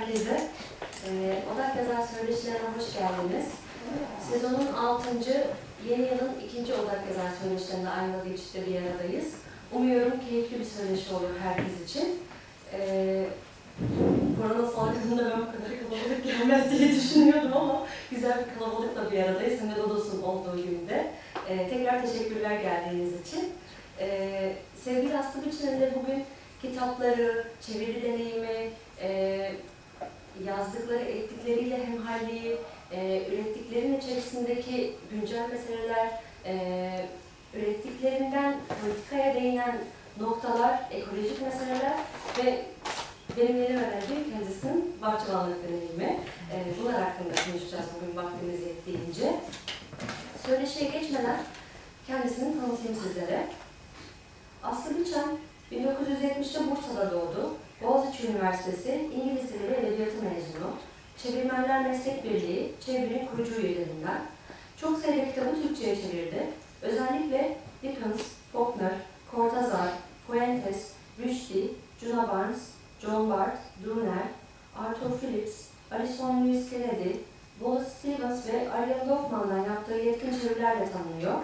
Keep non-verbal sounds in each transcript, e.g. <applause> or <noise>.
herkese. Ee, Odak Yazar Söyleşilerine hoş geldiniz. Sezonun 6. yeni yılın ikinci Odak Yazar Söyleşilerinde aynı geçişte bir aradayız. Umuyorum keyifli bir söyleşi olur herkes için. Ee, korona salgınında ben bu kadar kalabalık gelmez diye düşünüyordum ama güzel bir kalabalıkla bir aradayız. Hem de olduğu günde. Ee, tekrar teşekkürler geldiğiniz için. Ee, sevgili Aslı Biçen'in de bugün kitapları, çeviri deneyimi, e, yazdıkları, ettikleriyle hemhalliği, e, ürettiklerinin içerisindeki güncel meseleler, e, ürettiklerinden politikaya değinen noktalar, ekolojik meseleler ve benim yeni öğrendiğim kendisinin bahçıvanlık deneyimi. E, bunlar hakkında konuşacağız bugün vaktimiz yettiğince. Söyleşiye geçmeden kendisini tanıtayım sizlere. Aslı Biçen 1970'te Bursa'da doğdu. Boğaziçi Üniversitesi İngiliz Dili ve Edebiyatı mezunu. Çevirmenler Meslek Birliği, çevirinin kurucu üyelerinden. Çok sayıda kitabı Türkçe'ye çevirdi. Özellikle Dickens, Faulkner, Cortázar, Fuentes, Rushdie, Juna Barnes, John Bart, Brunner, Arthur Phillips, Alison Lewis Kennedy, Wallace Stevens ve Ariel Dorfman'dan yaptığı yetkin çevirilerle tanınıyor.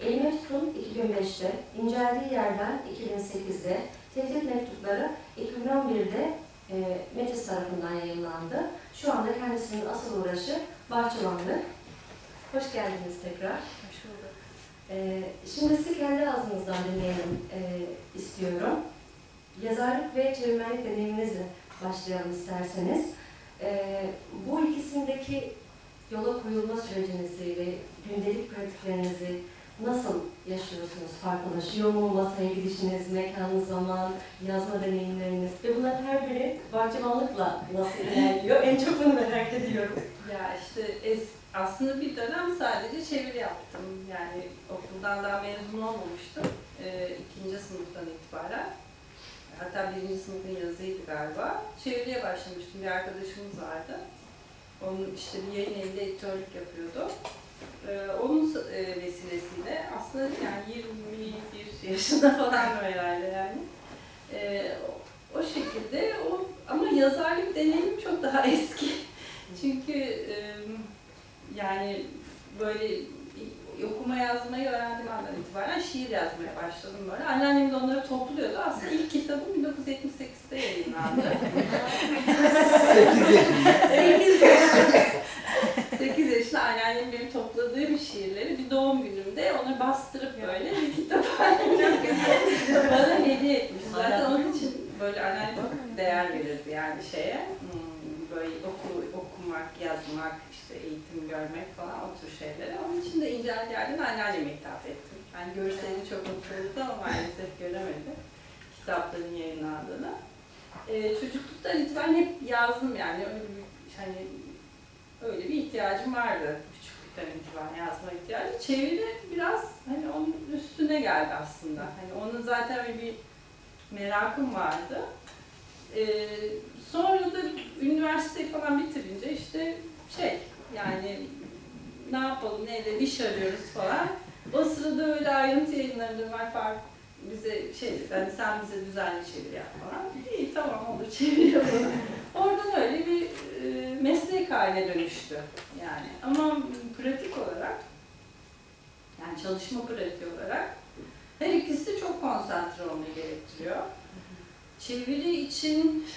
Elime Tutun 2005'te, İnceldiği Yerden 2008'de, Tehdit Mektupları 2011'de e, Metis tarafından yayınlandı. Şu anda kendisinin asıl uğraşı bahçıvanlık. Hoş geldiniz tekrar. Hoş bulduk. E, şimdi sizi kendi ağzınızdan dinleyelim e, istiyorum. Yazarlık ve çevirmenlik deneyiminizle başlayalım isterseniz. E, bu ikisindeki yola koyulma sürecinizi ve gündelik pratiklerinizi nasıl yaşıyorsunuz? Farklılaşıyor mu masaya gidişiniz, mekan, zaman, yazma deneyimleriniz ve bunların her biri bahçıvanlıkla nasıl ilerliyor? en çok bunu merak ediyorum. Ya işte es, aslında bir dönem sadece çeviri yaptım. Yani okuldan daha mezun olmamıştım. Ee, ikinci sınıftan itibaren. Hatta birinci sınıfın yazıydı galiba. Çeviriye başlamıştım. Bir arkadaşımız vardı. Onun işte bir yayın evinde editörlük yapıyordu. Ee, onun e, vesilesiyle aslında yani 21 yaşında <laughs> falan herhalde yani. Ee, o, o şekilde o ama yazarlık deneyimim çok daha <laughs> eski. Çünkü e, yani böyle okuma yazmayı öğrendiğim andan itibaren şiir yazmaya başladım böyle. Anneannem de onları topluyordu. Aslında ilk kitabım 1978'de yayınlandı. <laughs> 8 yaşında. 8 yaşında anneannem benim topladığım şiirleri bir doğum günümde onu bastırıp böyle bir kitap haline <laughs> bana hediye etmiş. Zaten onun için böyle anneannem çok değer verirdi yani şeye. Hmm, böyle oku, okumak, yazmak, işte eğitim görmek falan o tür şeylere. Onun için de İncel yerden anneanneme hitap ettim. Yani görseydi çok mutlu ama maalesef göremedi kitapların yayınlandığını. Ee, çocukluktan itibaren hep yazdım yani öyle bir hani öyle bir ihtiyacım vardı küçüklükten itibaren yazma ihtiyacı. Çeviri biraz hani onun üstüne geldi aslında. Hani onun zaten öyle bir merakım vardı. Ee, sonra da üniversiteyi falan bitirince işte şey yani ne yapalım ne edelim iş arıyoruz falan. O sırada öyle ayrıntı yayınlarında var fark bize şey dedi hani sen bize düzenli çeviri yap falan. İyi tamam olur çeviri yapalım. Oradan öyle bir meslek haline dönüştü yani. Ama pratik olarak yani çalışma pratiği olarak her ikisi de çok konsantre olmayı gerektiriyor. Çeviri için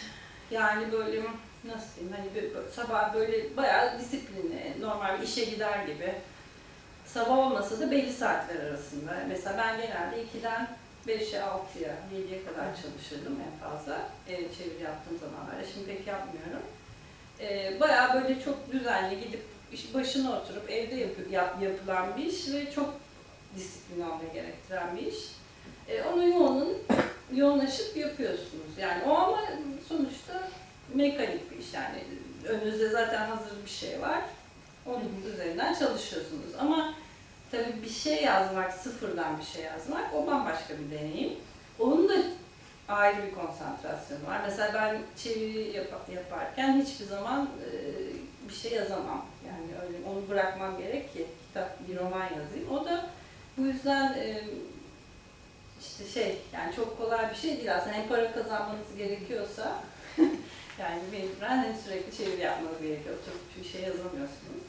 yani böyle nasıl diyeyim hani böyle, sabah böyle bayağı disiplinli, normal bir işe gider gibi sabah olmasa da belli saatler arasında. Mesela ben genelde 2'den 5'e 6'ya, 7'ye kadar çalışırdım en fazla e, çeviri yaptığım zamanlarda. Şimdi pek yapmıyorum. E, bayağı böyle çok düzenli gidip iş başına oturup evde yap, yap, yapılan bir iş ve çok disiplin olmayı gerektiren bir iş. E, onu yoğunun, yoğunlaşıp yapıyorsunuz. Yani o ama sonuçta mekanik bir iş yani. Önünüzde zaten hazır bir şey var. Onun üzerinden çalışıyorsunuz. Ama tabii bir şey yazmak, sıfırdan bir şey yazmak o bambaşka bir deneyim. Onun da ayrı bir konsantrasyonu var. Mesela ben çeviri yap- yaparken hiçbir zaman e, bir şey yazamam. Yani öyle onu bırakmam gerek ki kitap bir roman yazayım. O da bu yüzden e, işte şey yani çok kolay bir şey değil aslında. Hem para kazanmanız gerekiyorsa <laughs> yani mecburen hani sürekli çeviri yapmanız gerekiyor. Oturup bir şey yazamıyorsunuz.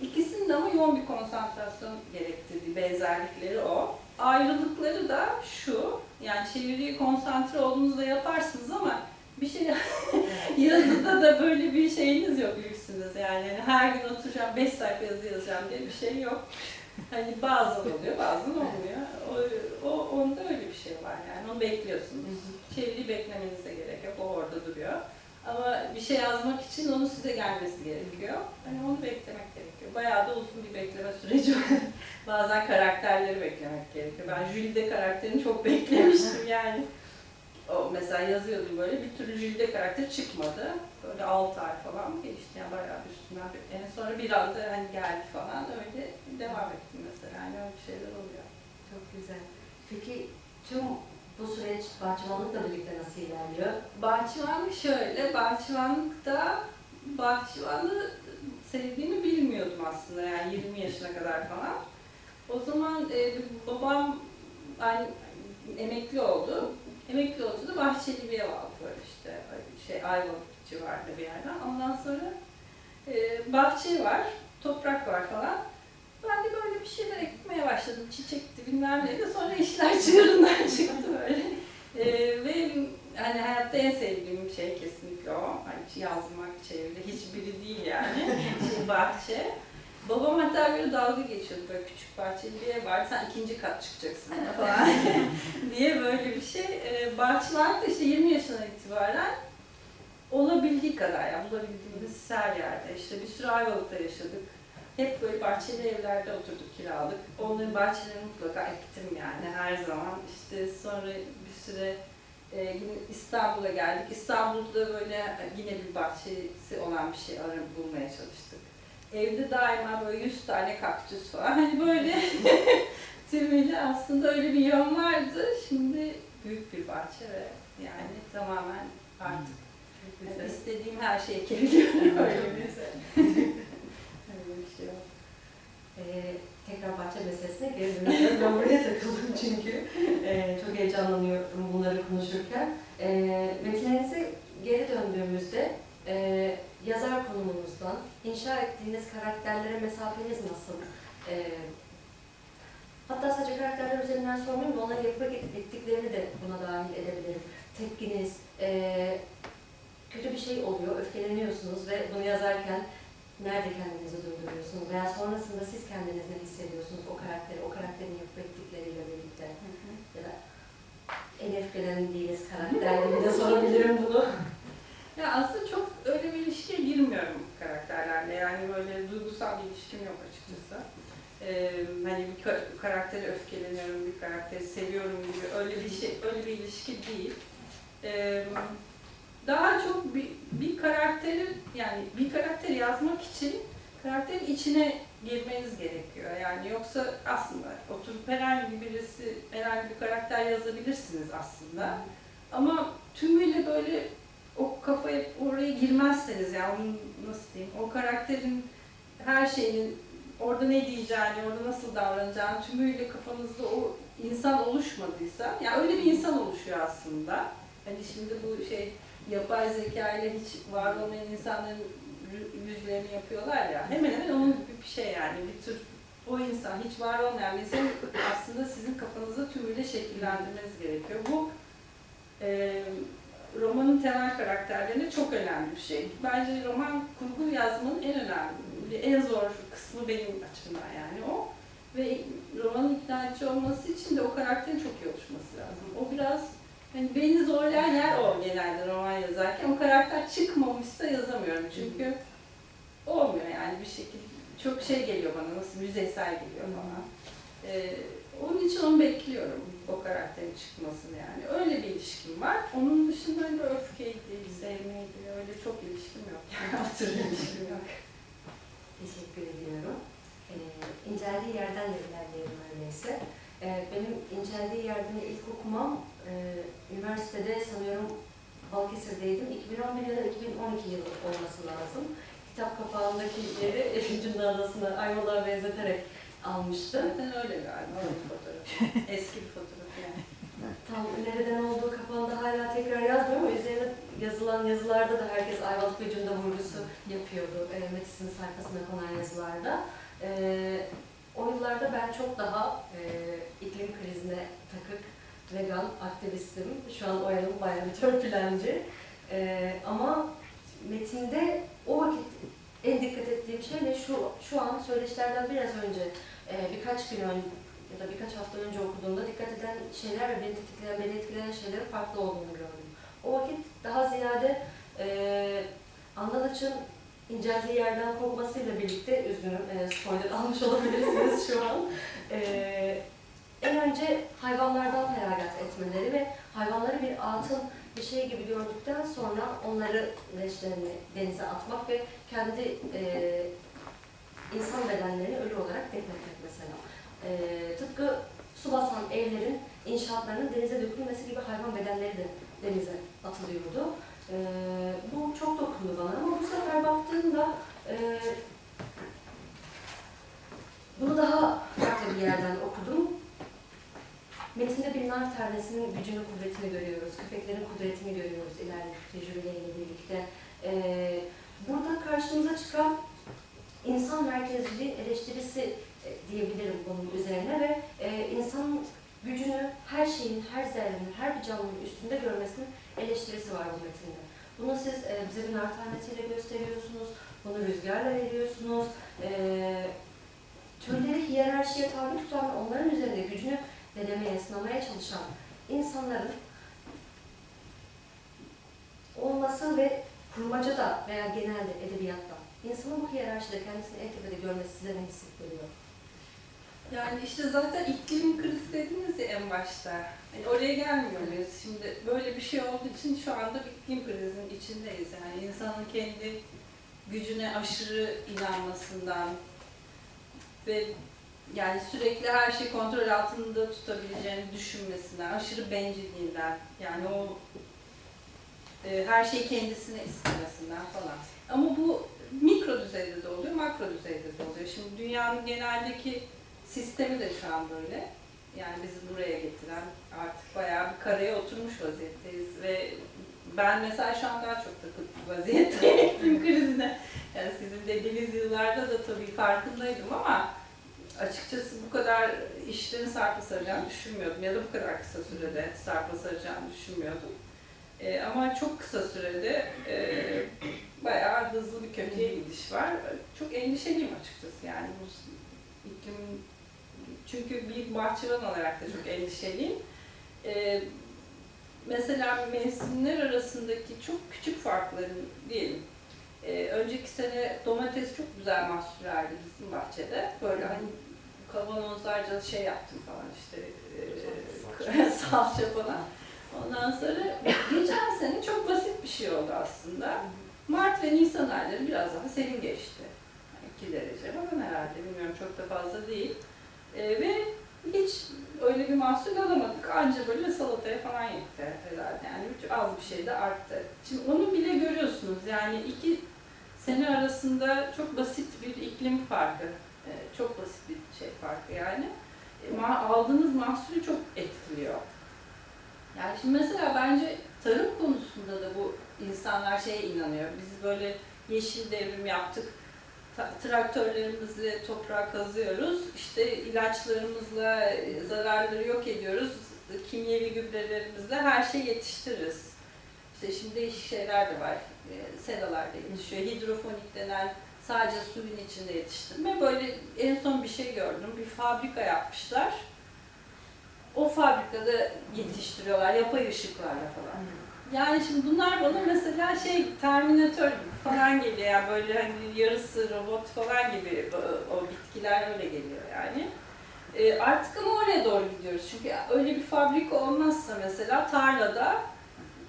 İkisinin de ama yoğun bir konsantrasyon gerektirdiği benzerlikleri o. Ayrılıkları da şu, yani çeviriyi konsantre olduğunuzda yaparsınız ama bir şey <laughs> yazıda da böyle bir şeyiniz yok lüksünüz yani. Yani her gün oturacağım 5 sayfa yazı yazacağım diye bir şey yok. Hani bazen oluyor, bazen olmuyor. O, o onda öyle bir şey var yani. Onu bekliyorsunuz. Çeviriyi beklemenize gerek yok. O orada duruyor. Ama bir şey yazmak için onun size gelmesi gerekiyor. Hani onu beklemek gerekiyor. Bayağı da uzun bir bekleme süreci var. <laughs> Bazen karakterleri beklemek gerekiyor. Ben Jülide karakterini çok beklemiştim yani. O mesela yazıyordum böyle bir türlü Jülide karakteri çıkmadı. Böyle 6 ay falan geçti yani bayağı üstünden. En sonra bir anda hani geldi falan öyle devam ettim mesela. Yani öyle şeyler oluyor. Çok güzel. Peki tüm bu süreç bahçıvanlıkla birlikte nasıl ilerliyor? Bahçıvanlık şöyle, bahçıvanlıkta bahçıvanlığı sevdiğimi bilmiyordum aslında yani 20 yaşına kadar falan. O zaman e, babam yani, emekli oldu. Emekli oldu da bahçeli bir ev aldı böyle işte şey Ayvalık civarında bir yerden. Ondan sonra e, bahçe var, toprak var falan. Ben de böyle bir şeyler ekmeye başladım. Çiçekti bilmem neydi. Sonra işler <laughs> çığırından çıktı böyle. Ee, ve hani hayatta en sevdiğim şey kesinlikle o. Hani yazmak, çeviri hiçbiri değil yani. <laughs> şey, bahçe. Babam hatta böyle dalga geçiyordu böyle küçük bahçeli bir ev var. Sen ikinci kat çıkacaksın falan <laughs> diye böyle bir şey. Ee, bahçıvanlık da işte 20 yaşından itibaren olabildiği kadar yani bulabildiğimiz her yerde. İşte bir sürü Ayvalık'ta yaşadık. Hep böyle bahçeli evlerde oturduk kiralık. Onların bahçelerini mutlaka ektim yani her zaman. İşte sonra bir süre e, yine İstanbul'a geldik. İstanbul'da böyle yine bir bahçesi olan bir şey arayıp bulmaya çalıştık. Evde daima böyle 100 tane kaktüs falan. Hani böyle <laughs> tümüyle aslında öyle bir yön vardı. Şimdi büyük bir bahçe ve yani tamamen artık yani istediğim her şeyi ekebiliyorum öyle bir <laughs> şey. Öyle bir şey yok. Ee, tekrar bahçe meselesine geri dönüyorum. Ben buraya takıldım çünkü. Ee, çok heyecanlanıyorum bunları konuşurken. Ee, metinlerinize geri döndüğümüzde e, yazar konumunuzdan inşa ettiğiniz karakterlere mesafeniz nasıl? Ee, hatta sadece karakterler üzerinden sormayayım da onları yapmak ettiklerini de buna dahil edebilirim. Tepkiniz, e, kötü bir şey oluyor, öfkeleniyorsunuz ve bunu yazarken nerede kendinizi durduruyorsunuz veya sonrasında siz kendiniz ne hissediyorsunuz o karakteri, o karakterin yapıp ettikleriyle birlikte ya da en öfkelendiğiniz karakter gibi de sorabilirim bunu. <laughs> Ya aslında çok öyle bir ilişkiye girmiyorum karakterlerle. Yani böyle duygusal bir ilişkim yok açıkçası. Ee, hani bir ka- karakteri öfkeleniyorum, bir karakteri seviyorum gibi öyle bir şey, öyle bir ilişki değil. Ee, daha çok bir, bir karakteri yani bir karakteri yazmak için karakterin içine girmeniz gerekiyor. Yani yoksa aslında oturup herhangi birisi, herhangi bir karakter yazabilirsiniz aslında. Ama tümüyle böyle o kafaya oraya girmezseniz yani onun nasıl diyeyim o karakterin her şeyinin orada ne diyeceğini, orada nasıl davranacağını tümüyle kafanızda o insan oluşmadıysa, yani öyle bir insan oluşuyor aslında. Hani şimdi bu şey yapay zeka ile hiç var olmayan insanların yü- yüzlerini yapıyorlar ya. Hemen hemen onun gibi bir şey yani. Bir tür o insan, hiç var olmayan insan aslında sizin kafanızda tümüyle şekillendirmeniz gerekiyor. Bu e, romanın temel karakterlerine çok önemli bir şey. Bence roman kurgu yazmanın en önemli, en zor kısmı benim açımdan yani o. Ve romanın ikna edici olması için de o karakterin çok iyi oluşması lazım. O biraz hani beni zorlayan yer o genelde roman yazarken. O karakter çıkmamışsa yazamıyorum çünkü olmuyor yani bir şekilde. Çok şey geliyor bana, nasıl yüzeysel geliyor falan. Ee, onun için onu bekliyorum, o karakterin çıkmasını yani. Öyle bir ilişkim var. Onun dışında öyle öfkeydi, sevmeydi, öyle çok ilişkim yok. Yani o tür ilişkim yok. Teşekkür ediyorum. Ee, inceldiği yerden de ilerleyelim öyleyse. Ee, benim inceldiği yerden ilk okumam e, üniversitede sanıyorum Balıkesir'deydim. 2011 ya da 2012 yılı olması lazım. Kitap kapağındaki yeri <laughs> Cunda Adası'na Ayvalık'a benzeterek almıştım. Zaten öyle galiba, bir fotoğraf. <laughs> Eski bir fotoğraf yani. Tam nereden olduğu kapağında hala tekrar yazmıyorum ama üzerine yazılan yazılarda da herkes Ayvalık gücünde vurgusu yapıyordu. E, Metis'in sayfasına konan yazılarda. E, o yıllarda ben çok daha e, iklim krizine takık vegan aktivistim. Şu an Oya'nın bayağı bir törpülendi. <laughs> E, ama metinde o vakit en dikkat ettiğim şey ne? Şu, şu an söyleşilerden biraz önce e, birkaç gün önce ya da birkaç hafta önce okuduğumda dikkat eden şeyler ve beni tetikleyen, beni etkileyen şeylerin farklı olduğunu gördüm. O vakit daha ziyade e, Andalaç'ın inceldiği yerden kopmasıyla birlikte, üzgünüm e, spoiler <laughs> almış olabilirsiniz şu an, e, en önce hayvanlardan feragat etmeleri ve hayvanları bir atıl bir şey gibi gördükten sonra onları leşlerini denize atmak ve kendi e, insan bedenlerini ölü olarak defnetmek mesela. E, tıpkı su basan evlerin, inşaatlarının denize dökülmesi gibi hayvan bedenleri de denize atılıyordu. E, bu çok dokundu bana ama bu sefer baktığımda e, bunu daha farklı bir yerden okudum. Metinde bir nar tanesinin gücünü, kudretini görüyoruz. Köpeklerin kudretini görüyoruz ileride tecrübeleriyle birlikte. Ee, burada karşımıza çıkan insan merkezli eleştirisi e, diyebilirim bunun üzerine ve e, insan gücünü her şeyin, her zerrenin, her bir canlının üstünde görmesinin eleştirisi var bu metinde. Bunu siz e, bize bir tanesiyle gösteriyorsunuz, bunu rüzgarla veriyorsunuz. E, türleri hiyerarşiye tabi tutan, onların üzerinde gücünü denemeye, sınamaya çalışan insanların olması ve kurmaca da veya genelde edebiyatta insanın bu hiyerarşide kendisini en tepede görmesi size ne hissettiriyor? Yani işte zaten iklim krizi dediniz ya en başta. Yani oraya gelmiyor muyuz? Şimdi böyle bir şey olduğu için şu anda bir iklim krizinin içindeyiz. Yani insanın kendi gücüne aşırı inanmasından ve yani sürekli her şeyi kontrol altında tutabileceğini düşünmesinden, aşırı bencilliğinden, yani o e, her şeyi kendisine istemesinden falan. Ama bu mikro düzeyde de oluyor, makro düzeyde de oluyor. Şimdi dünyanın geneldeki sistemi de şu an böyle. Yani bizi buraya getiren artık bayağı bir karaya oturmuş vaziyetteyiz ve ben mesela şu an daha çok takıntı vaziyetteyim <laughs> krizine. Yani sizin dediğiniz yıllarda da tabii farkındaydım ama açıkçası bu kadar işlerin sarpa saracağını düşünmüyordum ya da bu kadar kısa sürede sarpa saracağını düşünmüyordum. Ee, ama çok kısa sürede e, bayağı hızlı bir kötüye gidiş var. Çok endişeliyim açıkçası yani bu iklim çünkü bir bahçıvan olarak da çok endişeliyim. Ee, mesela mevsimler arasındaki çok küçük farkların diyelim. Ee, önceki sene domates çok güzel mahsul verdi bizim bahçede. Böyle hani kavanozlarca şey yaptım falan işte e, <laughs> salça falan. Ondan sonra geçen sene çok basit bir şey oldu aslında. Mart ve Nisan ayları biraz daha serin geçti. 2 derece falan herhalde bilmiyorum çok da fazla değil. Ee, ve hiç öyle bir mahsul alamadık. Anca böyle salataya falan yetti herhalde. Yani hiç az bir şey de arttı. Şimdi onu bile görüyorsunuz. Yani iki sene arasında çok basit bir iklim farkı. Ee, çok basit bir şey farkı yani. E, aldığınız mahsulü çok etkiliyor. Yani şimdi mesela bence tarım konusunda da bu insanlar şeye inanıyor. Biz böyle yeşil devrim yaptık. Traktörlerimizle toprağı kazıyoruz. İşte ilaçlarımızla e, zararları yok ediyoruz. Kimyevi gübrelerimizle her şeyi yetiştiririz. İşte şimdi değişik şeyler de var. E, Seralarda yetişiyor. Hidrofonik denen sadece suyun içinde yetiştirme. Böyle en son bir şey gördüm. Bir fabrika yapmışlar. O fabrikada yetiştiriyorlar yapay ışıklarla falan. Yani şimdi bunlar bana mesela şey Terminator falan geliyor yani böyle hani yarısı robot falan gibi o bitkiler öyle geliyor yani. E, artık ama oraya doğru gidiyoruz çünkü öyle bir fabrika olmazsa mesela tarlada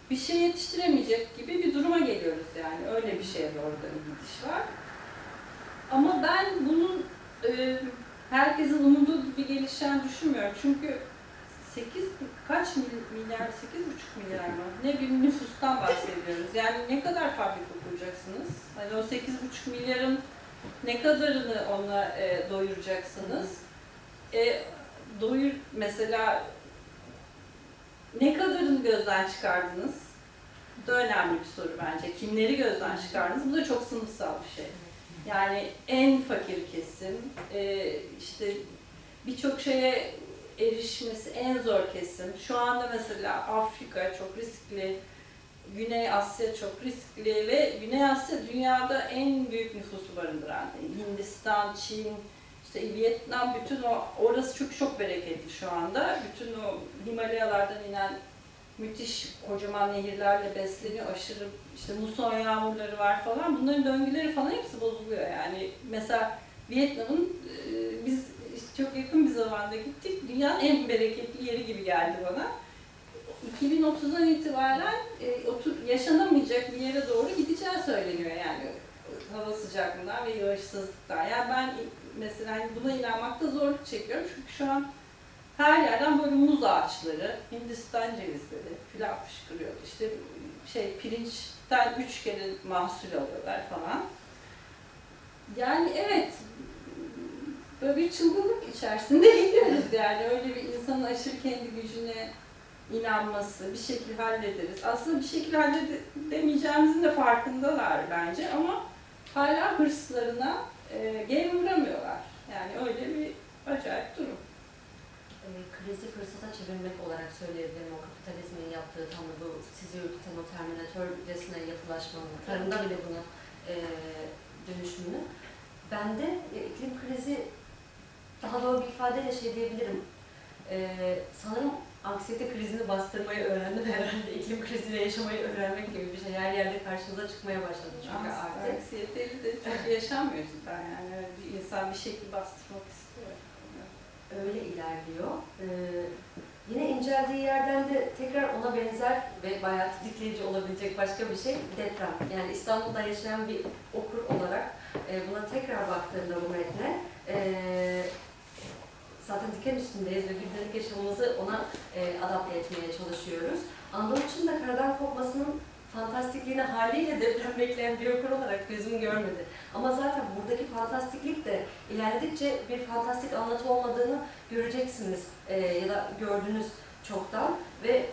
bir şey yetiştiremeyecek gibi bir duruma geliyoruz yani öyle bir şeye doğru da bir gidiş var. Ama ben bunun e, herkesin umduğu gibi gelişeceğini düşünmüyorum çünkü 8 kaç mil- milyar, 8,5 milyar mı? Ne bir nüfustan bahsediyoruz. Yani ne kadar fabrika kuracaksınız? Hani o 8,5 milyarın ne kadarını ona e, doyuracaksınız? E, doyur mesela ne kadarını gözden çıkardınız? Bu da önemli bir soru bence. Kimleri gözden çıkardınız? Bu da çok sınıfsal bir şey. Yani en fakir kesim, e, işte birçok şeye erişmesi en zor kesim. Şu anda mesela Afrika çok riskli, Güney Asya çok riskli ve Güney Asya dünyada en büyük nüfusu barındıran. Hindistan, Çin, işte Vietnam bütün o orası çok çok bereketli şu anda. Bütün o Himalayalardan inen müthiş kocaman nehirlerle besleniyor. Aşırı işte muson yağmurları var falan. Bunların döngüleri falan hepsi bozuluyor. Yani mesela Vietnam'ın biz çok yakın bir zamanda gittik. Dünyanın en bereketli yeri gibi geldi bana. 2030'dan itibaren e, otur, yaşanamayacak bir yere doğru gideceği söyleniyor yani hava sıcaklığından ve yağışsızlıktan. Yani ben mesela hani buna inanmakta zorluk çekiyorum çünkü şu an her yerden böyle muz ağaçları, Hindistan cevizleri filan fışkırıyor. İşte şey pirinçten üç kere mahsul alıyorlar falan. Yani evet böyle bir çılgınlık içerisinde <laughs> gidiyoruz yani. Öyle bir insanın aşırı kendi gücüne inanması, bir şekilde hallederiz. Aslında bir şekilde halledemeyeceğimizin de farkındalar bence ama hala hırslarına e, gel vuramıyorlar. Yani öyle bir acayip durum. Krizi fırsata çevirmek olarak söyleyebilirim o kapitalizmin yaptığı tam bu sizi ürküten o terminatörcesine yatılaşmanın, tarımda bile buna e, dönüşümünü. Ben de e, iklim krizi daha doğru bir ifadeyle şey diyebilirim. E, sanırım anksiyete krizini bastırmayı öğrendim herhalde. <laughs> İklim kriziyle yaşamayı öğrenmek gibi bir şey. Her yerde karşımıza çıkmaya başladı çünkü artık. Anksiyeteli de çok yaşanmıyor cidden yani. Bir insan bir şekilde bastırmak istiyor. Öyle ilerliyor. Ee, yine inceldiği yerden de tekrar ona benzer ve bayağı tetikleyici olabilecek başka bir şey deprem. Yani İstanbul'da yaşayan bir okur olarak e, buna tekrar baktığımda bu metne e, zaten diken üstündeyiz ve gündelik yaşamımızı ona e, adapte etmeye çalışıyoruz. Anadolu için de karadan kopmasının fantastikliğine haliyle deprem <laughs> bekleyen bir okur olarak gözüm görmedi. Ama zaten buradaki fantastiklik de ilerledikçe bir fantastik anlatı olmadığını göreceksiniz e, ya da gördünüz çoktan ve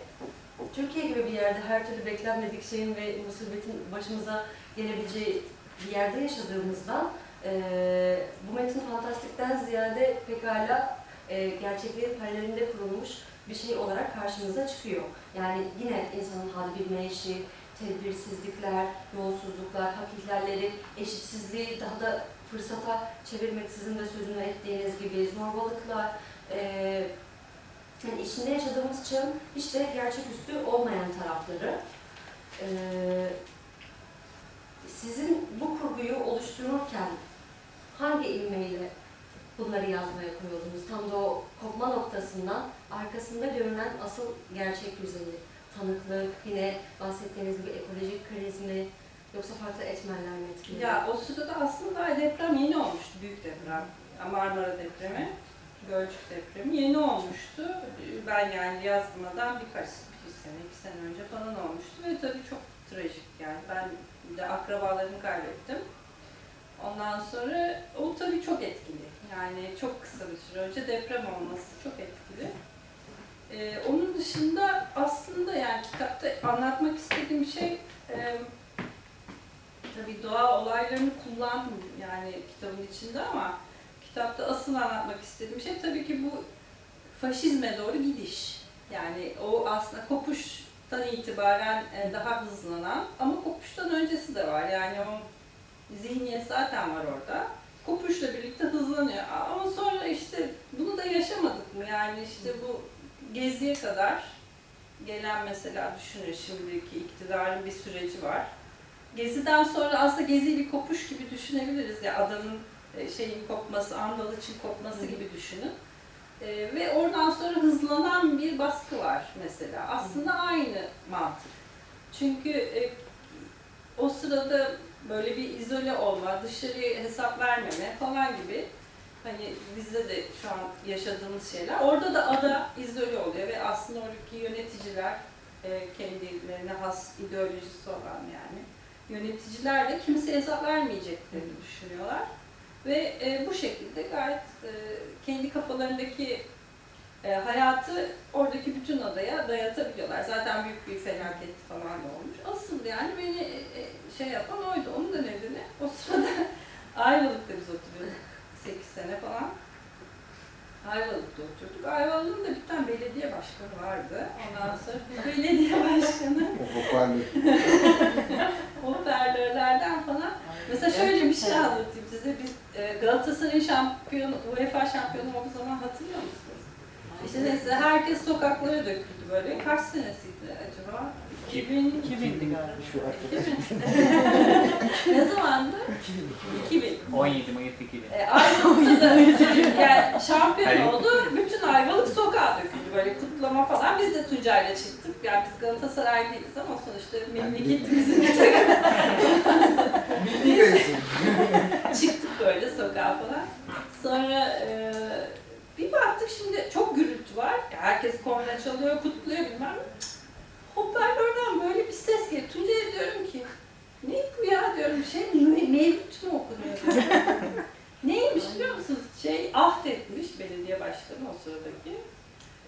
Türkiye gibi bir yerde her türlü beklenmedik şeyin ve musibetin başımıza gelebileceği bir yerde yaşadığımızdan e, bu metin fantastikten ziyade pekala e, gerçekliğin paralelinde kurulmuş bir şey olarak karşımıza çıkıyor. Yani yine insanın hali bilmeyişi, tedbirsizlikler, yolsuzluklar, hak ihlalleri, eşitsizliği daha da fırsata çevirmek sizin de sözünü ettiğiniz gibi zorbalıklar, eee yani içinde yaşadığımız çağın hiç de gerçeküstü olmayan tarafları. Eee sizin bu kurguyu oluştururken hangi ilmeğiyle bunları yazmaya koyuldunuz? Tam da o kopma noktasından arkasında görünen asıl gerçek yüzeyi, tanıklık, yine bahsettiğiniz gibi ekolojik kriz mi, yoksa farklı etmenler mi etkiliyor? Ya o sırada aslında deprem yeni olmuştu, büyük deprem. Marmara depremi, Gölcük depremi yeni olmuştu. Ben yani yazmadan birkaç bir sene, iki sene önce falan olmuştu ve tabii çok trajik yani. Ben de akrabalarımı kaybettim. Ondan sonra o tabii çok etkili. Yani çok kısa bir süre önce deprem olması çok etkili. Ee, onun dışında aslında yani kitapta anlatmak istediğim şey e, tabii doğa olaylarını kullandım yani kitabın içinde ama kitapta asıl anlatmak istediğim şey tabii ki bu faşizme doğru gidiş. Yani o aslında kopuştan itibaren e, daha hızlanan ama kopuştan öncesi de var. Yani o zihniyet zaten var orada. Kopuşla birlikte hızlanıyor. Ama sonra işte bunu da yaşamadık mı? Yani işte bu geziye kadar gelen mesela düşünün şimdiki iktidarın bir süreci var. Geziden sonra aslında gezi bir kopuş gibi düşünebiliriz ya adamın e, şeyin kopması, Andaliç'in kopması gibi düşünün. E, ve oradan sonra hızlanan bir baskı var mesela. Aslında aynı mantık. Çünkü e, o sırada böyle bir izole olma, dışarıya hesap vermeme falan gibi hani bizde de şu an yaşadığımız şeyler. Orada da ada izole oluyor ve aslında oradaki yöneticiler e, kendilerine has ideolojisi olan yani yöneticiler de kimseye hesap vermeyeceklerini düşünüyorlar. Ve e, bu şekilde gayet e, kendi kafalarındaki e, hayatı oradaki bütün adaya dayatabiliyorlar. Zaten büyük bir felaket falan da olmuş. Asıl yani beni e, e, şey yapan oydu. Onun da nedeni o sırada <laughs> Ayvalık'ta biz oturuyorduk. 8 sene falan. Ayvalık'ta oturduk. Ayvalık'ın da bir tane belediye başkanı vardı. Ondan sonra bu <laughs> belediye başkanı O hoparlör. <laughs> hoparlörlerden falan. Mesela şöyle bir şey anlatayım size. Biz e, Galatasaray'ın şampiyon, UEFA şampiyonu olduğu zaman hatırlıyor musunuz? İşte neyse herkes sokaklara döküldü böyle. Kaç senesiydi acaba? 2000, 2000'di galiba. Şu <laughs> ne zamandı? 2000. 17 Mayıs 2000. E, Ayvalık'ta da <laughs> yani şampiyon Hayır. oldu. Bütün Ayvalık sokağa döküldü böyle kutlama falan. Biz de Tuncay'la çıktık. Yani biz Galatasaray değiliz ama sonuçta memleketimizin <laughs> bir takım çıktık böyle sokağa falan. Sonra e, bir baktık şimdi çok gürültü var. Herkes korna çalıyor, kutluyor bilmem ne. Hoparlörden böyle bir ses geliyor. Tuncay'a diyorum ki ne bu ya diyorum şey me- mevlüt mü okunuyor. <laughs> Neymiş biliyor musunuz? Şey ahd etmiş belediye başkanı o sıradaki.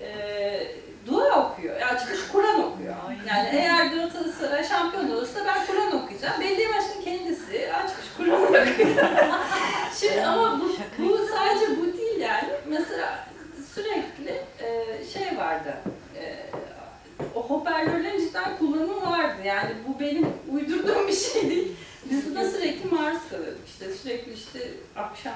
Ee, dua okuyor. Yani çıkış Kur'an okuyor. Yani eğer Galatasaray şampiyon olursa ben Kur'an okuyacağım. Belediye başkanı kendisi açmış Kur'an <laughs> okuyor. Şimdi ama bu, bu sadece bu değil yani. Mesela sürekli e, şey vardı. E, o hoparlörlerin cidden kullanımı vardı. Yani bu benim uydurduğum bir şey değil. Biz buna sürekli maruz kalıyorduk işte. Sürekli işte akşam,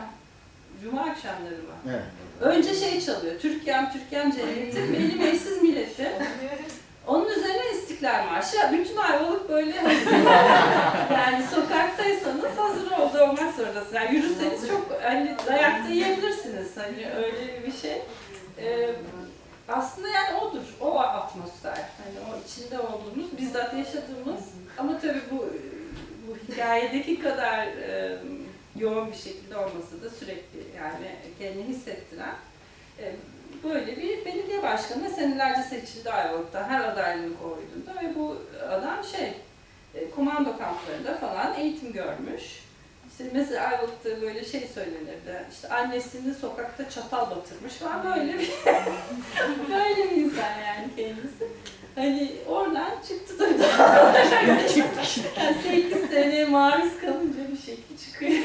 cuma akşamları mı? Evet. Önce şey çalıyor. Türkiye'm, Türkiye'm cennetim, benim eşsiz milletim. Onun üzerine İstiklal Marşı. Bütün Ayvalık böyle hazır. yani sokaktaysanız hazır oldu olmak zorundasınız. Yani yürüseniz çok hani dayakta yiyebilirsiniz. Hani öyle bir şey. Ee, aslında yani odur. O atmosfer. Hani o içinde olduğumuz, bizzat yaşadığımız ama tabii bu bu hikayedeki kadar e, yoğun bir şekilde olması da sürekli yani kendini hissettiren e, böyle bir belediye başkanı senelerce seçildi Ayvalık'ta her adaylığını koyduğunda ve bu adam şey e, komando kamplarında falan eğitim görmüş. İşte mesela Ayvalık'ta böyle şey söylenirdi. İşte annesini sokakta çatal batırmış falan böyle bir <laughs> böyle bir insan yani kendisi. Hani oradan çıktı da <laughs> yani 8 sene maruz kalınca bir şekil çıkıyor.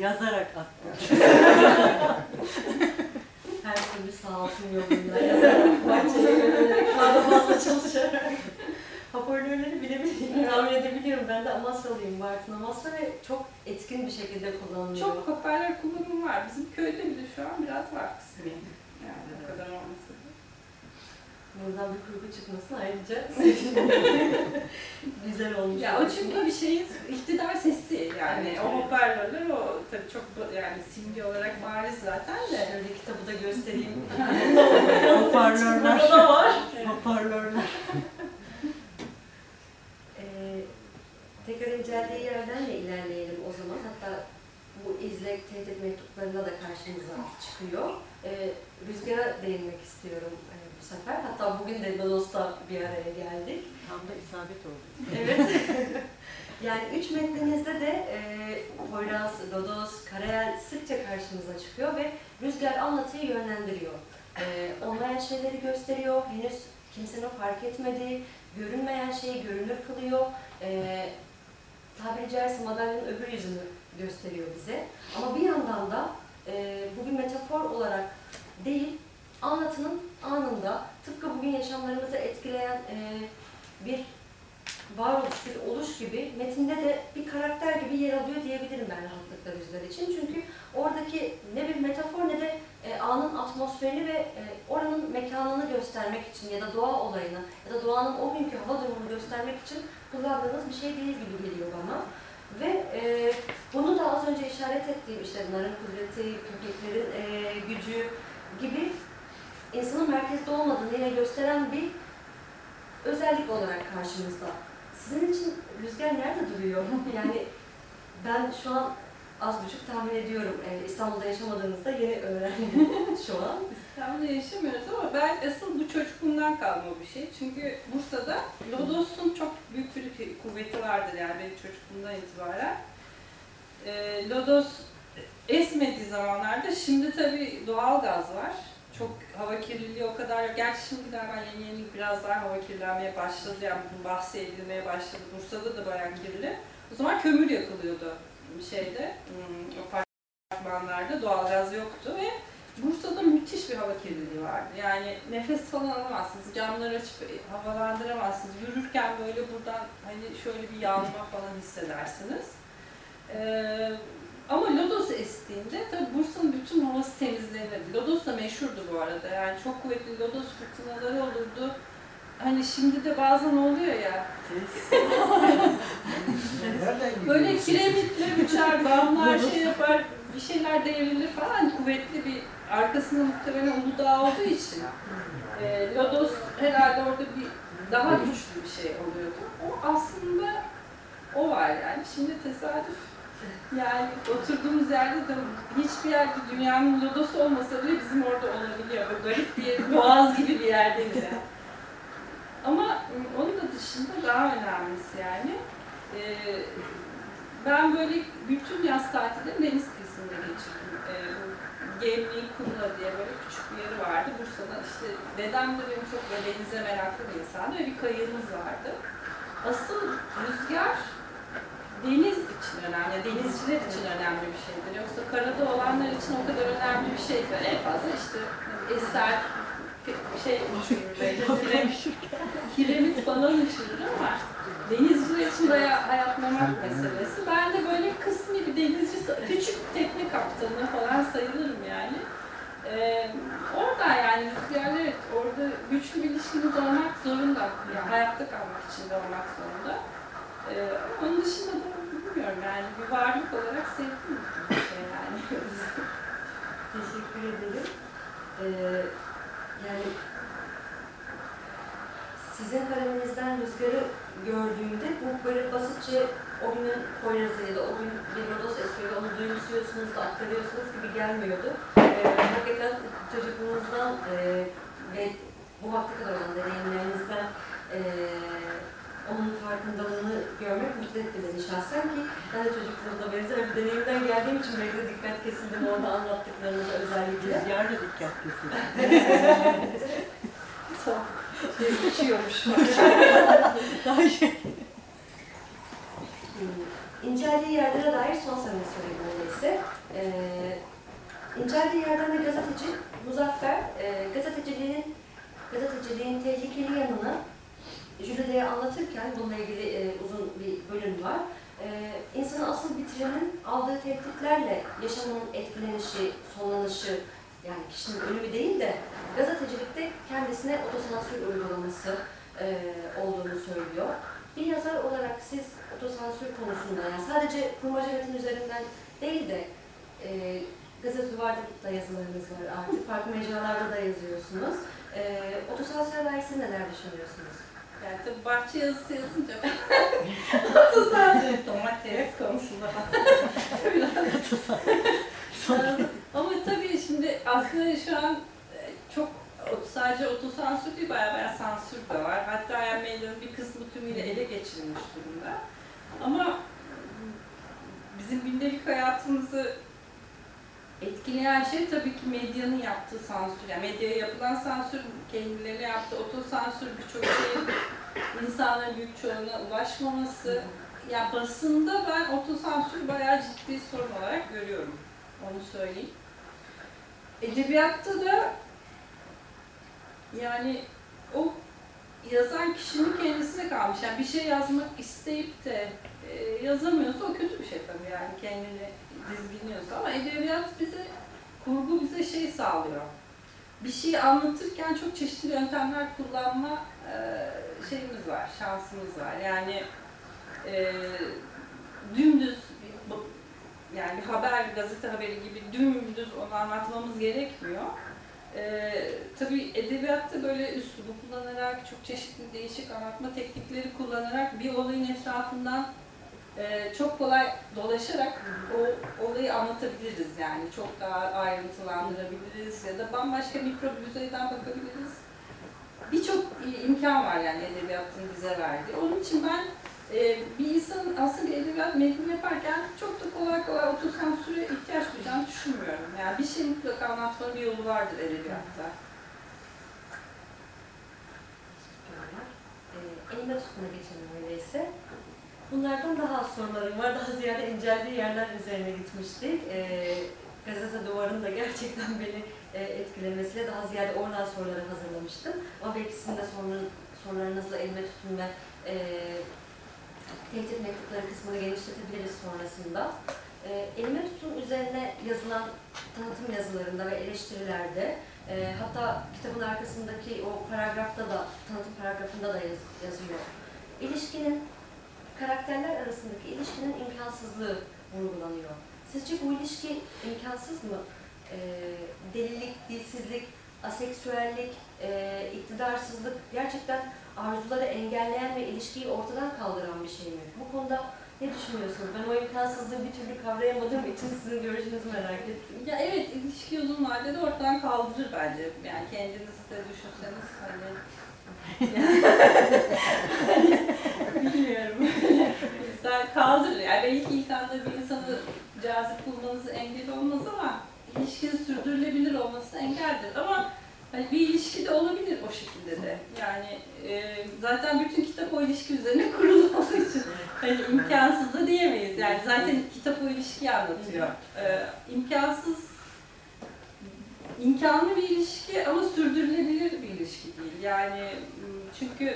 Yazarak attı. <laughs> Her türlü sağ olsun yolunda yazarak, bahçeye yönelerek, daha fazla çalışarak. Hoparlörleri bilebiliyorum, tahmin edebiliyorum. Ben de Amasyalıyım, Bartın Amasya ve çok etkin bir şekilde kullanılıyor. Çok hoparlör kullanımı var. Bizim köyde bile şu an biraz var kısmi. Yani o kadar olması. Buradan bir kurgu çıkmasın ayrıca. <laughs> Güzel olmuş. Ya o çünkü bir şeyin iktidar sesi yani Evet, o evet. hoparlörler o tabii çok yani simge olarak bariz zaten de. Şöyle kitabı da göstereyim. <laughs> Hoparlörler. Hoparlörler. Ee, tekrar inceldiği yerden de ilerleyelim o zaman. Hatta bu izlek tehdit mektuplarında da karşımıza çıkıyor. Ee, rüzgara değinmek istiyorum e, bu sefer. Hatta bugün de Lodos'ta bir araya geldik. Tam da isabet oldu. Evet. <laughs> yani üç metninizde de e, Poyraz, Lodos, Karayel sıkça karşımıza çıkıyor ve Rüzgar anlatıyı yönlendiriyor. E, olmayan şeyleri gösteriyor, henüz kimsenin fark etmediği, görünmeyen şeyi görünür kılıyor. E, tabiri caizse madalyonun öbür yüzünü gösteriyor bize. Ama bir yandan da e, bu bir metafor olarak değil, anlatının anında tıpkı bugün yaşamlarımızı etkileyen e, bir varoluş, bir oluş gibi metinde de bir karakter gibi yer alıyor diyebilirim ben rahatlıkla Rüzgar için. Çünkü oradaki ne bir metafor ne de e, anın atmosferini ve e, oranın mekanını göstermek için ya da doğa olayını ya da doğanın o günkü hava durumunu göstermek için kullandığınız bir şey değil gibi geliyor bana. Ve e, bunu da az önce işaret ettiğim işte narın kudreti, köpeklerin e, gücü gibi insanın merkezde olmadığını yine gösteren bir özellik olarak karşımızda. Sizin için rüzgar nerede duruyor? <laughs> Yani ben şu an az buçuk tahmin ediyorum. Ee, İstanbul'da yaşamadığınızda yeni öğrendim <laughs> şu an. İstanbul'da yaşamıyoruz ama ben asıl bu çocukluğumdan kalma bir şey. Çünkü Bursa'da Lodos'un çok büyük bir kuvveti vardır yani benim çocukluğumdan itibaren. Ee, Lodos esmediği zamanlarda şimdi tabii doğal gaz var. çok hava kirliliği o kadar yok. Gerçi şimdi galiba yeni yeni biraz daha hava kirlenmeye başladı. Yani bahsedilmeye başladı. Bursa'da da bayağı kirli. O zaman kömür yakılıyordu şeyde, hmm, apartmanlarda doğalgaz yoktu ve Bursa'da müthiş bir hava kirliliği vardı. Yani nefes falan alamazsınız, camları açıp havalandıramazsınız. Yürürken böyle buradan hani şöyle bir yanma falan hissedersiniz. Ee, ama Lodos estiğinde tabii Bursa'nın bütün havası temizlenirdi. Lodos da meşhurdu bu arada. Yani çok kuvvetli Lodos fırtınaları olurdu. Hani şimdi de bazen oluyor ya. Böyle kiremitler uçar, damlar şey yapar, bir şeyler devrilir falan. Kuvvetli bir arkasında muhtemelen Uludağ olduğu için. E, Lodos herhalde orada bir daha güçlü bir şey oluyordu. O aslında o var yani. Şimdi tesadüf. Yani oturduğumuz yerde de hiçbir yerde dünyanın lodosu olmasa bile bizim orada olabiliyor. Böyle garip bir boğaz gibi bir yerdeyiz yani. Ama onun da dışında daha önemlisi yani. e, ben böyle bütün yaz tatillerini deniz kıyısında geçirdim. E, Gemli, Kumla diye böyle küçük bir yeri vardı. Bursa'da işte dedem de benim çok böyle denize meraklı bir insandı ve bir kayığımız vardı. Asıl rüzgar deniz için önemli, denizciler için önemli bir şeydir. Yoksa karada olanlar için o kadar önemli bir şey değil. En fazla işte eser, şey belki, kiremit, falan uçurur ama denizciler için bayağı hayat memat meselesi. Ben de böyle kısmi bir denizci, küçük tekne kaptanı falan sayılırım yani. Ee, orada yani rüzgarlar evet, orada güçlü bir ilişkimiz olmak zorunda. Yani hayatta kalmak için de olmak zorunda. Ee, onun dışında da bilmiyorum yani bir varlık olarak sevdim bir şey yani. Teşekkür ederim. Ee, yani sizin kaleminizden rüzgarı gördüğümde bu böyle basitçe o günün Poyraz'ı ya da o gün bir lodos esiyor ve onu duyumsuyorsunuz da aktarıyorsunuz gibi gelmiyordu. Ee, hakikaten çocukluğunuzdan e, ve bu vakte kadar olan deneyimlerinizden e, onun farkındalığını görmek mutlu etti beni şahsen ki ben de çocukluğumda benzer bir deneyimden geldiğim için belki de dikkat kesildim orada anlattıklarınıza özellikle. Rüzgar da dikkat kesildi. <laughs> Çok şey uçuyormuş. Hmm, İnceldiği yerlere dair son sorunu sorayım öyleyse. Ee, inceldiği yerden de gazeteci Muzaffer, e, gazeteciliğin, gazeteciliğin tehlikeli yanını jürideye anlatırken bununla ilgili e, uzun bir bölüm var. E, insanın asıl bitirenin aldığı tehditlerle yaşamının etkilenişi, sonlanışı, yani kişinin ölümü değil de gazetecilikte kendisine otosansür uygulaması e, olduğunu söylüyor. Bir yazar olarak siz otosansür konusunda yani sadece kurmaca metin üzerinden değil de e, gazete duvarda da yazılarınız var artık, farklı mecralarda da yazıyorsunuz. E, otosansüre dair siz neler düşünüyorsunuz? Yani tabii bahçe yazısı yazınca tane <laughs> domates konusunda Ama tabii şimdi aslında şu an e, çok sadece otosansür değil bayağı bayağı sansür de var. Hatta yani medyanın bir kısmı tümüyle ele geçirilmiş durumda. Ama bizim gündelik hayatımızı etkileyen şey tabii ki medyanın yaptığı sansür. Yani medyaya yapılan sansür, kendileri yaptığı otosansür birçok şeyin insanların büyük çoğunluğuna ulaşmaması. Ya basında ben otosansür bayağı ciddi sorun olarak görüyorum. Onu söyleyeyim. Edebiyatta da yani o yazan kişinin kendisine kalmış. Yani bir şey yazmak isteyip de e, yazamıyorsa o kötü bir şey tabii yani kendini dizginliyorsa ama edebiyat bize kurgu bize şey sağlıyor. Bir şeyi anlatırken çok çeşitli yöntemler kullanma e, şeyimiz var, şansımız var. Yani e, dümdüz yani bir haber, gazete haberi gibi dümdüz onu anlatmamız gerekmiyor. Ee, tabii edebiyatta böyle üslubu kullanarak, çok çeşitli değişik anlatma teknikleri kullanarak bir olayın etrafından e, çok kolay dolaşarak o olayı anlatabiliriz yani. Çok daha ayrıntılandırabiliriz ya da bambaşka mikro bir yüzeyden bakabiliriz. Birçok imkan var yani edebiyatın bize verdiği. Onun için ben e, bir insanın aslında bir edebiyat metni yaparken çok da kolay kolay otosansüre ihtiyaç duyacağını düşünmüyorum. Yani bir şey mutlaka anlatmanın bir yolu vardır edebiyatta. Ee, elime tutuna geçelim öyleyse. Bunlardan daha az sorularım var. Daha ziyade inceldiği yerler üzerine gitmiştik. Ee, gazete duvarının da gerçekten <laughs> beni e, etkilemesiyle daha ziyade oradan soruları hazırlamıştım. Ama belki sizin de soruların, sorularınızla elime tutun ve e, tehdit mektupları kısmını genişletebiliriz sonrasında. E, elime tutun üzerine yazılan tanıtım yazılarında ve eleştirilerde e, hatta kitabın arkasındaki o paragrafta da, tanıtım paragrafında da yaz, yazıyor. İlişkinin, karakterler arasındaki ilişkinin imkansızlığı vurgulanıyor. Sizce bu ilişki imkansız mı? E, delilik, dilsizlik, aseksüellik, e, iktidarsızlık gerçekten arzuları engelleyen ve ilişkiyi ortadan kaldıran bir şey mi? Bu konuda ne düşünüyorsunuz? Ben o imkansızlığı bir türlü kavrayamadığım için sizin görüşünüzü merak ettim. Ya evet ilişki uzun vadede ortadan kaldırır bence. Yani kendinizi de düşünseniz hani bilmiyorum. Mesela kaldırır. Yani belki ilk anda bir insanı cazip bulmanız engel olmaz ama ilişkinin sürdürülebilir olması engeldir. Ama hani bir ilişki de olabilir o şekilde de. Yani e, zaten bütün kitap o ilişki üzerine <laughs> kurulu olduğu için hani imkansız da diyemeyiz. Yani zaten kitap o ilişkiyi anlatıyor. E, imkansız imkanlı bir ilişki ama sürdürülebilir bir ilişki değil. Yani çünkü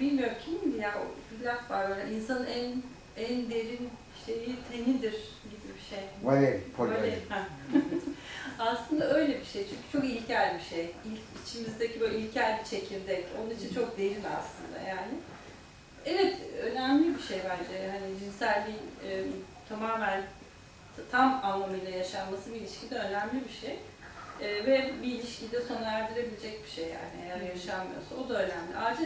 bilmiyorum kimdi ya bir laf var böyle insanın en en derin şeyi tenidir gibi bir şey. Valeri, ha. <laughs> Aslında öyle bir şey çünkü çok ilkel bir şey. İlk, içimizdeki böyle ilkel bir çekirdek. Onun için çok derin aslında yani. Evet önemli bir şey bence. Hani cinselliğin e, tamamen tam anlamıyla yaşanması bir ilişkide önemli bir şey. E, ve bir ilişkide sona erdirebilecek bir şey yani eğer yaşanmıyorsa o da önemli. Ayrıca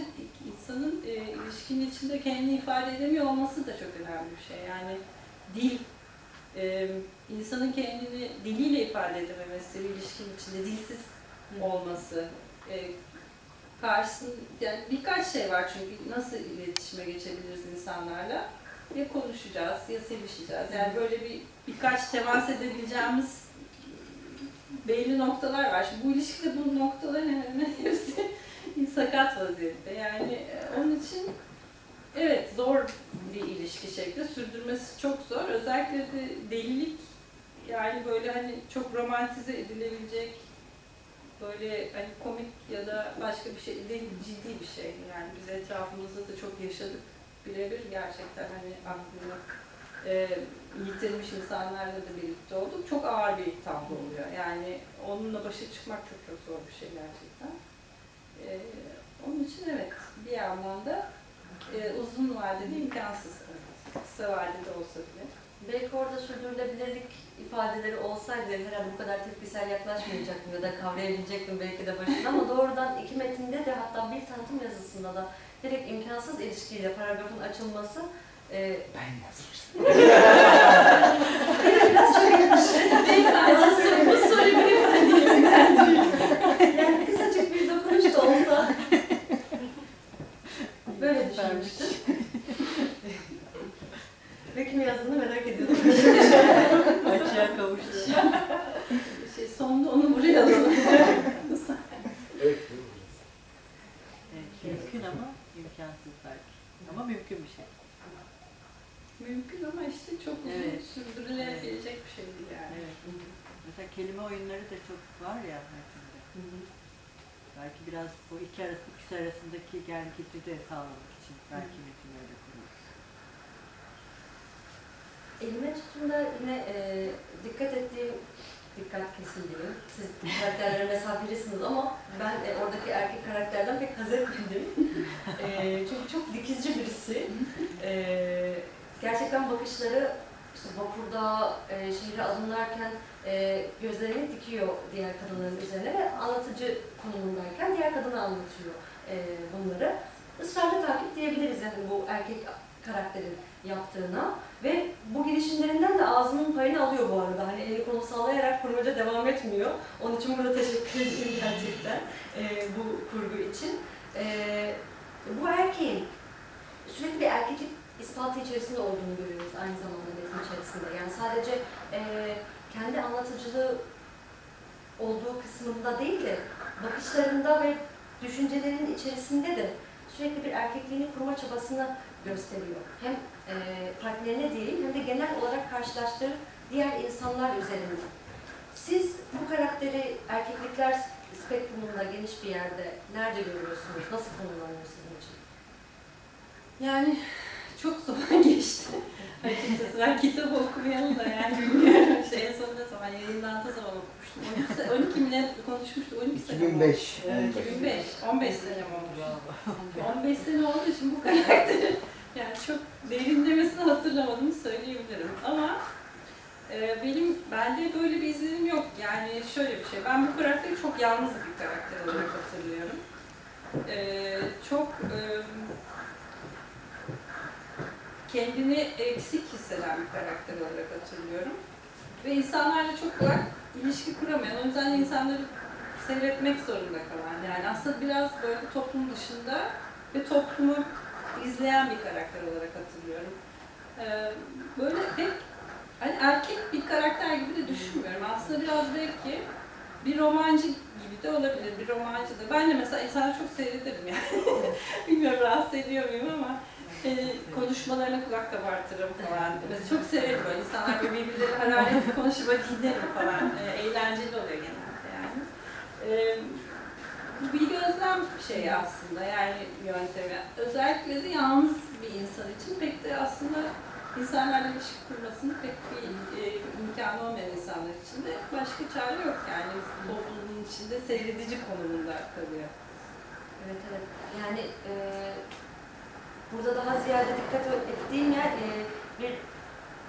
insanın e, ilişkinin içinde kendini ifade edemiyor olması da çok önemli bir şey. Yani dil e, insanın kendini diliyle ifade edememesi, ilişkinin içinde dilsiz olması, e, karşısın, yani birkaç şey var çünkü nasıl iletişime geçebiliriz insanlarla? Ya konuşacağız, ya sevişeceğiz. Yani böyle bir birkaç temas edebileceğimiz belli noktalar var. Şimdi bu ilişkide bu noktaların hemen <laughs> hepsi sakat vaziyette. Yani e, onun için evet zor bir ilişki şekli. Sürdürmesi çok zor. Özellikle de delilik yani böyle hani çok romantize edilebilecek böyle hani komik ya da başka bir şey değil, ciddi bir şey. Yani biz etrafımızda da çok yaşadık. Birebir gerçekten hani aklını e, yitirmiş insanlarla da birlikte olduk. Çok ağır bir tablo oluyor. Yani onunla başa çıkmak çok çok zor bir şey gerçekten. E, onun için evet bir yandan da e, uzun vadede imkansız. Kısa vadede olsa bile. Belki orada sürdürülebilirlik ifadeleri olsaydı herhalde bu kadar tepkisel yaklaşmayacaktım ya da kavrayabilecektim belki de başında ama doğrudan iki metinde de hatta bir tanıtım yazısında da direkt imkansız ilişkiyle paragrafın açılması e, Ben yazmıştım. <laughs> biraz şöyle Beyefendi, bu soru beyefendi. yani kısacık bir dokunuş da olsa böyle düşünmüştüm. Ve kim yazdığını merak ediyordum. Açığa kavuştu. Şey, sonunda onu buraya alalım. Evet. Evet, mümkün ama imkansız belki. Ama mümkün bir şey. Mümkün ama işte çok uzun Evet. sürdürülebilecek bir şey değil yani. Evet. Mesela kelime oyunları da çok var ya metinde. Belki biraz o iki arası, ikisi arasındaki gerginliği de sağlamak için belki metin öyle kurulmuş. Elime tuttuğumda yine e, dikkat ettiğim, dikkat kesin diyeyim. Siz karakterlere mesafelisiniz ama ben e, oradaki erkek karakterden pek haz etmedim. <laughs> E, çünkü çok dikizci birisi. E, gerçekten bakışları işte vapurda, e, şehre adımlarken e, gözlerini dikiyor diğer kadınların üzerine ve anlatıcı konumundayken diğer kadına anlatıyor e, bunları. Israrlı takip diyebiliriz yani bu erkek karakterin yaptığına. Ve bu girişimlerinden de ağzının payını alıyor bu arada. Hani eli kolu sallayarak kurmaca devam etmiyor. Onun için burada teşekkür ederim gerçekten e, bu kurgu için. E, bu erkeğin sürekli bir erkeklik ispatı içerisinde olduğunu görüyoruz aynı zamanda metin içerisinde. Yani sadece e, kendi anlatıcılığı olduğu kısmında değil de bakışlarında ve düşüncelerinin içerisinde de sürekli bir erkekliğini kurma çabasını gösteriyor. Hem e, partnerine değil hem de genel olarak karşılaştığı diğer insanlar üzerinde. Siz bu karakteri erkeklikler spektrumunda geniş bir yerde nerede görüyorsunuz? Nasıl konumlanıyor için? Yani çok zaman <laughs> geçti. Açıkçası ben kitap okumayalı da yani bilmiyorum. Şey, en son ne zaman yayınlandığı zaman okumuştum. 13, se- 12 mi konuşmuştuk? 12 sene mi oldu? 2005. Evet, 2005, 15 sene mi olmuş? Bravo. 15 sene olduğu için bu karakteri yani çok derinlemesine hatırlamadığımı söyleyebilirim. Ama e, benim bende böyle bir izlenim yok. Yani şöyle bir şey, ben bu karakteri çok yalnız bir karakter olarak hatırlıyorum. E, çok e, kendini eksik hisseden bir karakter olarak hatırlıyorum. Ve insanlarla çok kolay ilişki kuramayan, o yüzden insanları seyretmek zorunda kalan. Yani aslında biraz böyle toplum dışında ve toplumu izleyen bir karakter olarak hatırlıyorum. Ee, böyle pek hani erkek bir karakter gibi de düşünmüyorum. Aslında biraz belki bir romancı gibi de olabilir. Bir romancı da. Ben de mesela insanları çok seyrederim yani. <laughs> Bilmiyorum rahatsız ediyor muyum ama e, konuşmalarına kulak kabartırım falan. Mesela çok severim böyle insanlar böyle birbirleri hararetli konuşup dinlerim falan. E, eğlenceli oluyor genelde yani. E, bu bir gözlem şeyi aslında yani yöntemi. Özellikle de yalnız bir insan için pek de aslında insanlarla ilişki kurmasının pek bir e, imkanı olmayan insanlar için de başka çare yok yani toplumun içinde seyredici konumunda kalıyor. Evet evet. Yani e, burada daha ziyade dikkat ettiğim yer e, bir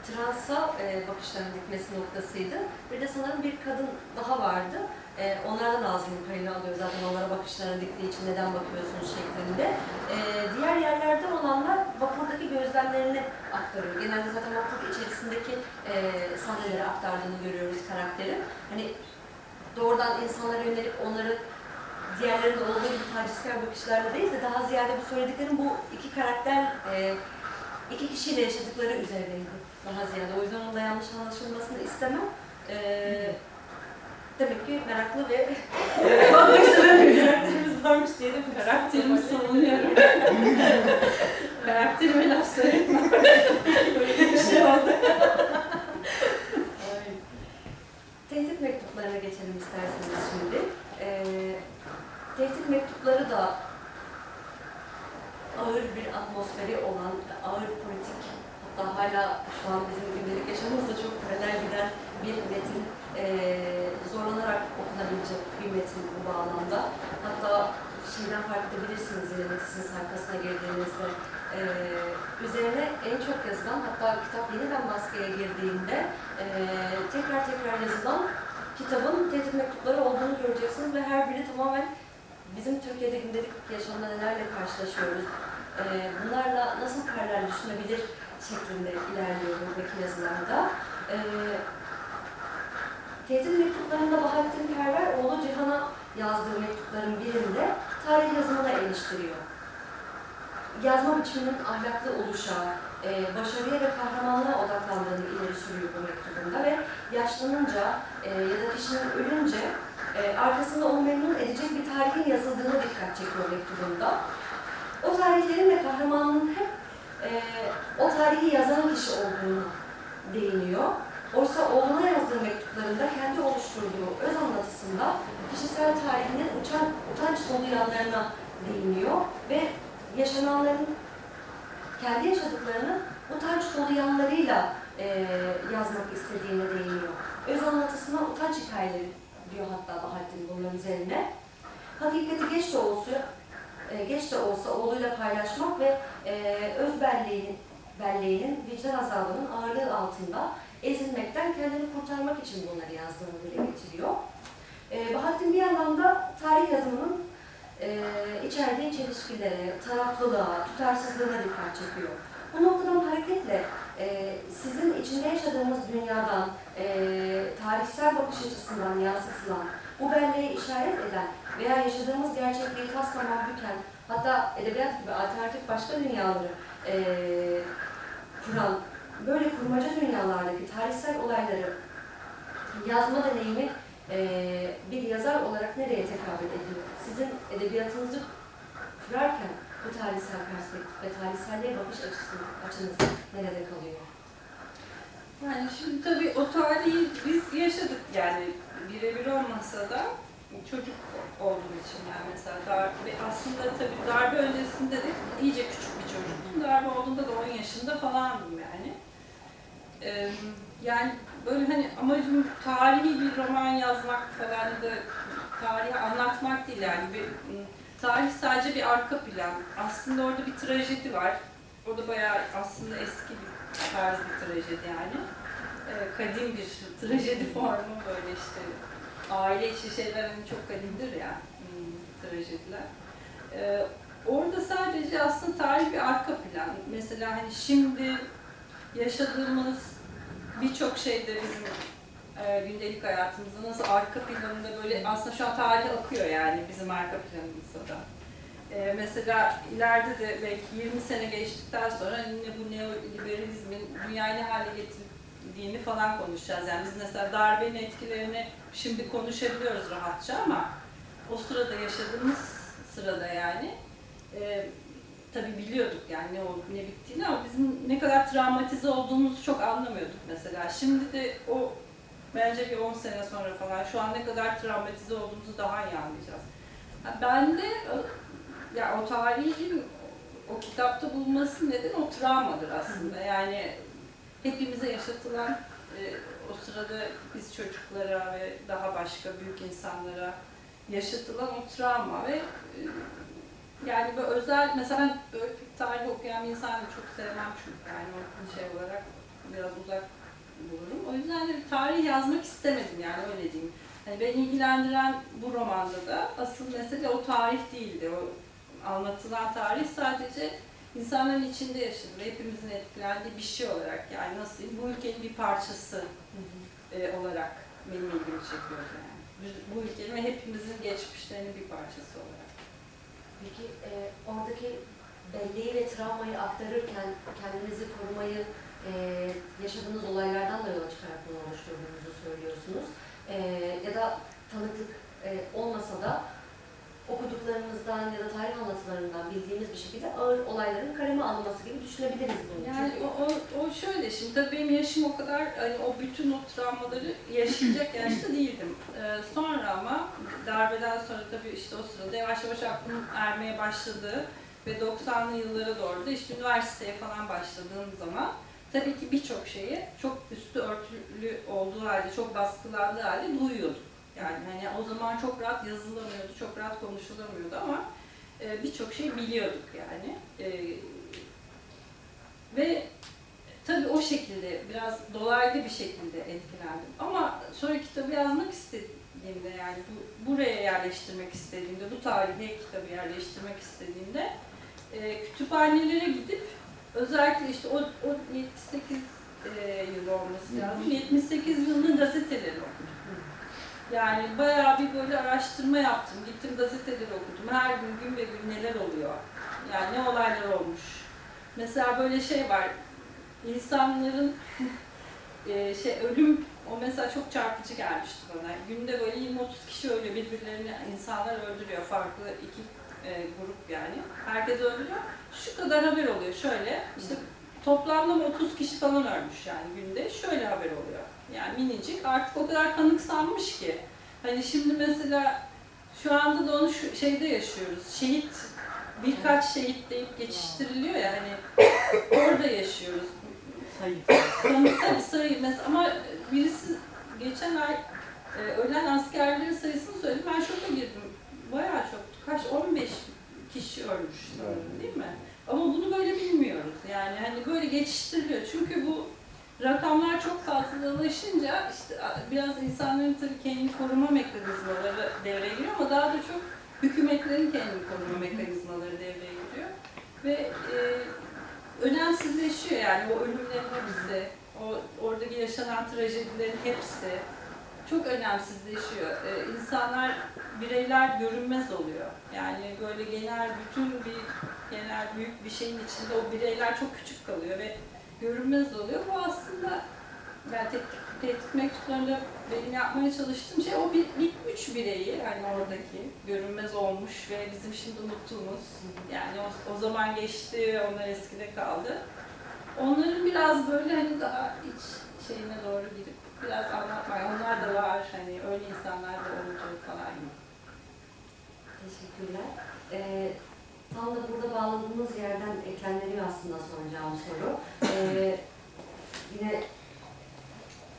transa e, bakışların dikmesi noktasıydı. Bir de sanırım bir kadın daha vardı. E, onlardan ağzının payını alıyor zaten onlara bakışlarına diktiği için neden bakıyorsunuz şeklinde. E, diğer yerlerde olanlar vapurdaki gözlemlerini aktarıyor. Genelde zaten vapur içerisindeki e, sahneleri aktardığını görüyoruz karakterin. Hani doğrudan insanlara yönelip onları diğerlerinde olduğu gibi tacizkar bakışlarla değil de daha ziyade bu söylediklerim bu iki karakter e, iki kişiyle yaşadıkları üzerineydi daha ziyade. O yüzden onun da yanlış anlaşılmasını istemem. E, demek ki meraklı ve bir <laughs> karakterimiz varmış diye de bu Karakterimi savunuyorum. <laughs> Karakterime laf söyletmem. Böyle bir şey oldu. <laughs> Tehdit mektuplarına geçelim isterseniz şimdi. Ee, tehdit mektupları da ağır bir atmosferi olan, ağır politik, hatta hala şu an bizim gündelik yaşamımızda çok paralel giden bir metin, ee, zorlanarak okunabilecek bir metin bu bağlamda. Hatta şeyden fark edebilirsiniz yine Metis'in sayfasına girdiğinizde. Ee, üzerine en çok yazılan, hatta kitap yeniden baskıya girdiğinde ee, tekrar tekrar yazılan kitabın tehdit mektupları olduğunu göreceksiniz ve her biri tamamen bizim Türkiye'de gündelik yaşamda nelerle karşılaşıyoruz, ee, bunlarla nasıl paralel düşünebilir şeklinde ilerliyor buradaki yazılarda. Ee, tehdit mektuplarında Bahattin Perver oğlu Cihan'a yazdığı mektupların birinde tarih yazımına eleştiriyor. Yazma biçiminin ahlaklı oluşa, e, başarıya ve kahramanlığa odaklandığını ileri sürüyor bu mektubunda ve yaşlanınca e, ya da kişinin ölünce e, arkasında onu memnun edecek bir tarihin yazıldığına dikkat çekiyor mektubunda. O tarihlerin ve kahramanın hep e, o tarihi yazan kişi olduğunu değiniyor. Oysa oğluna yazdığı mektuplarında kendi oluşturduğu öz anlatısında kişisel tarihinin uçan, utanç dolu yanlarına değiniyor ve yaşananların kendi yaşadıklarını utanç dolu yanlarıyla e, yazmak istediğine değiniyor. Öz anlatısına utanç hikayeleri diyor hatta Bahattin bunların üzerine. Hakikati geç de olsa, e, geç de olsa oğluyla paylaşmak ve e, öz belleğinin, belleğinin vicdan azabının ağırlığı altında ezilmekten kendini kurtarmak için bunları yazdığını dile getiriyor. E, Bahattin bir yandan da tarih yazımının içerdiği çelişkilere, taraflılığa, tutarsızlığına dikkat çekiyor. Bu noktadan hareketle sizin içinde yaşadığımız dünyadan, e, tarihsel bakış açısından yansıtılan, bu belleğe işaret eden veya yaşadığımız gerçekliği tasla mahluken, hatta edebiyat gibi alternatif başka dünyaları e, kuran, böyle kurmaca dünyalardaki tarihsel olayları yazma deneyimi eee, bir yazar olarak nereye tekabül ediyor? Sizin edebiyatınızı kurarken bu tarihsel perspektif ve tarihselliğe bakış açısı, açınız nerede kalıyor? Yani şimdi tabii o tarihi biz yaşadık yani birebir olmasa da çocuk olduğum için yani mesela darbe aslında tabii darbe öncesinde de iyice küçük bir çocuktum. Darbe olduğunda da 10 yaşında falandım yani. Ee, yani böyle hani amacım tarihi bir roman yazmak falan da tarihi anlatmak değil yani bir ım, tarih sadece bir arka plan. Aslında orada bir trajedi var. O da bayağı aslında eski bir tarz bir trajedi yani. Ee, kadim bir <laughs> trajedi formu böyle işte aile içi şeyler hani çok kadimdir ya hmm, trajediler. Ee, orada sadece aslında tarih bir arka plan. Mesela hani şimdi yaşadığımız birçok şeyde bizim e, gündelik hayatımızda nasıl arka planında böyle aslında şu an tarih akıyor yani bizim arka planımızda da. Ee, mesela ileride de belki 20 sene geçtikten sonra yine bu neoliberalizmin dünyayı hale getirdiğini falan konuşacağız. Yani biz mesela darbenin etkilerini şimdi konuşabiliyoruz rahatça ama o sırada yaşadığımız sırada yani e, tabii biliyorduk yani ne olup ne bittiğini ama bizim ne kadar travmatize olduğumuzu çok anlamıyorduk mesela. Şimdi de o bence bir 10 sene sonra falan şu an ne kadar travmatize olduğumuzu daha iyi anlayacağız. Ben de ya o tarihin o kitapta bulması neden o travmadır aslında. Yani hepimize yaşatılan e, o sırada biz çocuklara ve daha başka büyük insanlara yaşatılan o travma ve e, yani böyle özel, mesela ben böyle pek tarih okuyan bir insan çok sevmem çünkü yani o şey olarak biraz uzak bulurum. O yüzden de tarih yazmak istemedim yani öyle diyeyim. Yani beni ilgilendiren bu romanda da asıl mesele o tarih değildi. O anlatılan tarih sadece insanların içinde yaşadığı hepimizin etkilendiği bir şey olarak yani nasıl bu ülkenin bir parçası e, olarak benim ilgimi çekiyor yani. Bu- Bu ülkenin ve hepimizin geçmişlerinin bir parçası olarak. Peki e, oradaki belleği ve travmayı aktarırken kendinizi korumayı e, yaşadığınız olaylardan da yola çıkarak bunu oluşturduğunuzu söylüyorsunuz. E, ya da tanıklık e, olmasa da okuduklarınızdan ya da tarih anlatılarından bildiğimiz bir şekilde ağır olayların kaleme alınması gibi düşünebiliriz bunu. Yani o, o, o şöyle şimdi tabii benim yaşım o kadar hani o bütün o travmaları yaşayacak <laughs> yaşta değildim. Ee, sonra ama darbeden sonra tabii işte o sırada yavaş yavaş aklım ermeye başladı ve 90'lı yıllara doğru da işte üniversiteye falan başladığım zaman tabii ki birçok şeyi çok üstü örtülü olduğu halde, çok baskılandığı halde duyuyordum. Yani hani o zaman çok rahat yazılamıyordu, çok rahat konuşulamıyordu ama e, birçok şey biliyorduk yani. E, ve tabii o şekilde biraz dolaylı bir şekilde etkilendim. Ama sonra kitabı yazmak istediğimde yani bu, buraya yerleştirmek istediğimde, bu tarihe kitabı yerleştirmek istediğimde e, kütüphanelere gidip özellikle işte o, o 78 e, yıl olması lazım. 78 yılının gazeteleri okudum. Yani bayağı bir böyle araştırma yaptım. Gittim gazeteleri okudum. Her gün gün ve gün neler oluyor. Yani ne olaylar olmuş. Mesela böyle şey var. İnsanların <laughs> e, şey ölüm o mesela çok çarpıcı gelmişti bana. Günde böyle 20-30 kişi ölüyor birbirlerini insanlar öldürüyor. Farklı iki e, grup yani. Herkes öldürüyor. Şu kadar haber oluyor. Şöyle işte toplamda mı 30 kişi falan ölmüş yani günde. Şöyle haber oluyor. Yani minicik artık o kadar kanıksanmış ki. Hani şimdi mesela şu anda da onu şu şeyde yaşıyoruz. Şehit birkaç şehit deyip geçiştiriliyor ya hani orada yaşıyoruz. Sayı. Tabii tabii sayı mesela ama birisi geçen ay e, ölen askerlerin sayısını söyledi. Ben şoka girdim. Bayağı çok. Kaç? 15 kişi ölmüş sanırım değil mi? Ama bunu böyle bilmiyoruz. Yani hani böyle geçiştiriliyor. Çünkü bu rakamlar çok fazlalaşınca işte biraz insanların tabii kendini koruma mekanizmaları devreye giriyor ama daha da çok hükümetlerin kendini koruma mekanizmaları devreye giriyor. Ve e, önemsizleşiyor yani o ölümlerin hepsi, o oradaki yaşanan trajedilerin hepsi çok önemsizleşiyor. Ee, insanlar, bireyler görünmez oluyor. Yani böyle genel bütün bir genel büyük bir şeyin içinde o bireyler çok küçük kalıyor ve görünmez oluyor. Bu aslında yani tehdit, tehdit mektuplarında benim yapmaya çalıştığım şey o bir, bir üç bireyi hani oradaki görünmez olmuş ve bizim şimdi unuttuğumuz yani o, o zaman geçti, onlar eskide kaldı. Onların biraz böyle hani daha iç şeyine doğru girip biraz anlatmaya, onlar da var hani öyle insanlar da olacak falan gibi. Teşekkürler. Ee, tam da burada bağladığımız yerden eklemleniyor aslında soracağım soru. Ee, yine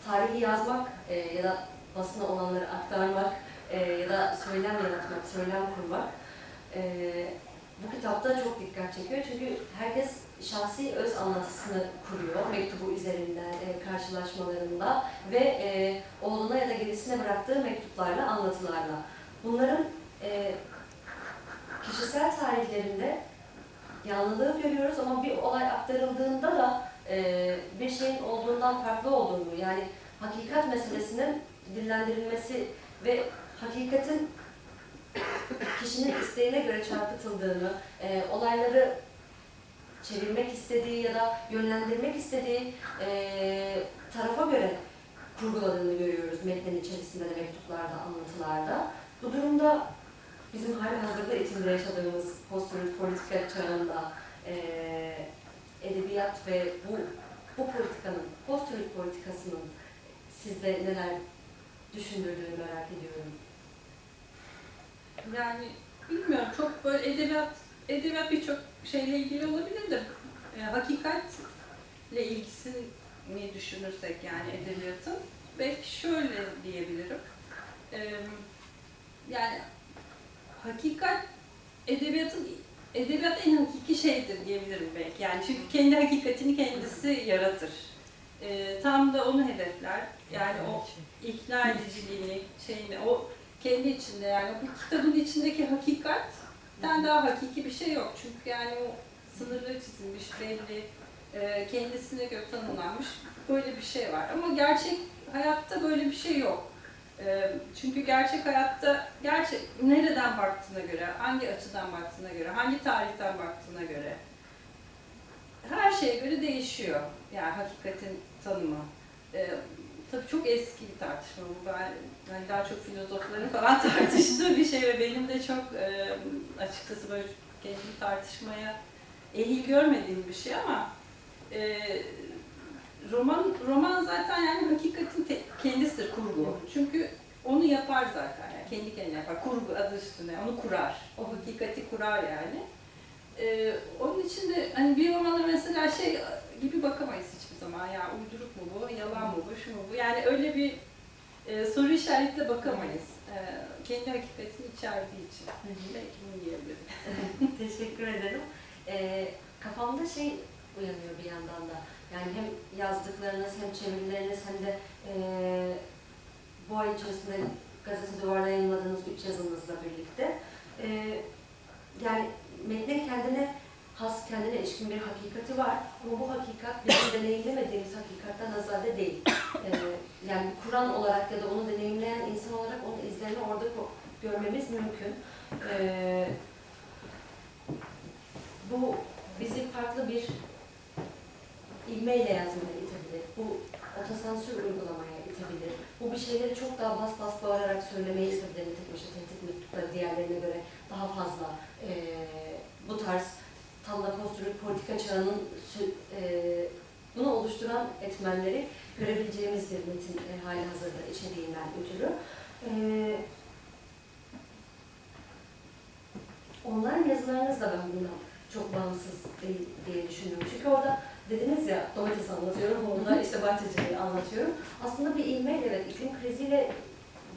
tarihi yazmak e, ya da basına olanları aktarmak e, ya da söylem yaratmak, söylem kurmak e, bu kitapta çok dikkat çekiyor. Çünkü herkes şahsi öz anlatısını kuruyor mektubu üzerinden, e, karşılaşmalarında ve e, oğluna ya da gerisine bıraktığı mektuplarla, anlatılarla. Bunların e, kişisel tarihlerinde yanlılığı görüyoruz ama bir olay aktarıldığında da e, bir şeyin olduğundan farklı olduğunu yani hakikat meselesinin dillendirilmesi ve hakikatin kişinin isteğine göre çarpıtıldığını, e, olayları çevirmek istediği ya da yönlendirmek istediği e, tarafa göre kurguladığını görüyoruz metnin içerisinde de mektuplarda, anlatılarda. Bu durumda bizim hali hazırda içinde yaşadığımız post politika çağında eee edebiyat ve bu bu politikanın, post politikasının sizde neler düşündürdüğünü merak ediyorum. Yani bilmiyorum çok böyle edebiyat edebiyat birçok şeyle ilgili olabilir de e, hakikatle ilgisini düşünürsek yani edebiyatın belki şöyle diyebilirim. E, yani hakikat edebiyatın edebiyat en hakiki şeydir diyebilirim belki. Yani çünkü kendi hakikatini kendisi yaratır. E, tam da onu hedefler. Yani o ikna ediciliğini, şeyini, o kendi içinde yani bu kitabın içindeki hakikatten daha hakiki bir şey yok. Çünkü yani o sınırları çizilmiş, belli, e, kendisine göre tanımlanmış böyle bir şey var. Ama gerçek hayatta böyle bir şey yok. Çünkü gerçek hayatta gerçek nereden baktığına göre, hangi açıdan baktığına göre, hangi tarihten baktığına göre her şeye göre değişiyor. Yani hakikatin tanımı. E, tabii çok eski bir tartışma bu. Ben yani daha çok filozofların falan <laughs> tartıştığı bir şey ve benim de çok e, açıkçası böyle kendimi tartışmaya ehil görmediğim bir şey ama e, roman roman zaten yani hakikatin te- kendisidir kurgu. Çünkü onu yapar zaten yani kendi kendine yapar. Kurgu adı üstüne onu kurar. O hakikati kurar yani. E, onun için de hani bir romana mesela şey gibi bakamayız hiçbir zaman. Ya uyduruk mu bu, yalan mı bu, şu mu bu? Yani öyle bir e, soru işaretle bakamayız. E, kendi hakikatini içerdiği için. Belki bunu diyebilirim. Teşekkür ederim. Ee, kafamda şey uyanıyor bir yandan da. Yani hem yazdıklarınız hem çevirileriniz hem de ee, bu ay içerisinde gazete duvarda yayınladığınız üç yazınızla birlikte. Ee, yani metnin kendine has, kendine ilişkin bir hakikati var. Ama bu hakikat bizim deneyimlemediğimiz hakikattan azade değil. Ee, yani Kur'an olarak ya da onu deneyimleyen insan olarak onun izlerini orada görmemiz mümkün. Ee, bu bizi farklı bir ilmeyle yazmaya itebilir. Bu otosansür uygulamaya itebilir. Bu bir şeyleri çok daha bas bas bağırarak söylemeye itebilir. Nitekim işte tehdit mektupları diğerlerine göre daha fazla eee, bu tarz tam da postürük politika çağının eee, bunu oluşturan etmenleri görebileceğimiz bir metin e, hali hazırda içeriğinden ötürü. Eee Onların yazılarınız da ben bundan çok bağımsız değil diye düşünüyorum. Çünkü orada dediniz ya domates anlatıyorum, orada işte bahçeciliği anlatıyorum. Aslında bir ilmeyle evet iklim kriziyle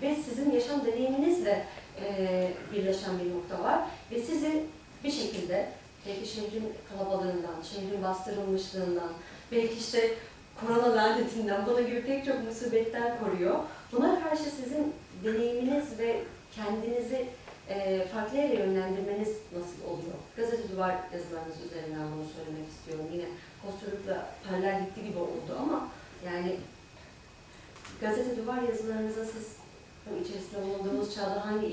ve sizin yaşam deneyiminizle e, birleşen bir nokta var. Ve sizi bir şekilde belki şehrin kalabalığından, şehrin bastırılmışlığından, belki işte korona lanetinden, buna gibi pek çok musibetten koruyor. Buna karşı sizin deneyiminiz ve kendinizi e, farklı yere yönlendirmeniz duvar yazılarınız üzerinden bunu söylemek istiyorum. Yine postürlükle paralel gitti gibi oldu ama yani gazete duvar yazılarınıza siz bu içerisinde bulunduğumuz çağda hangi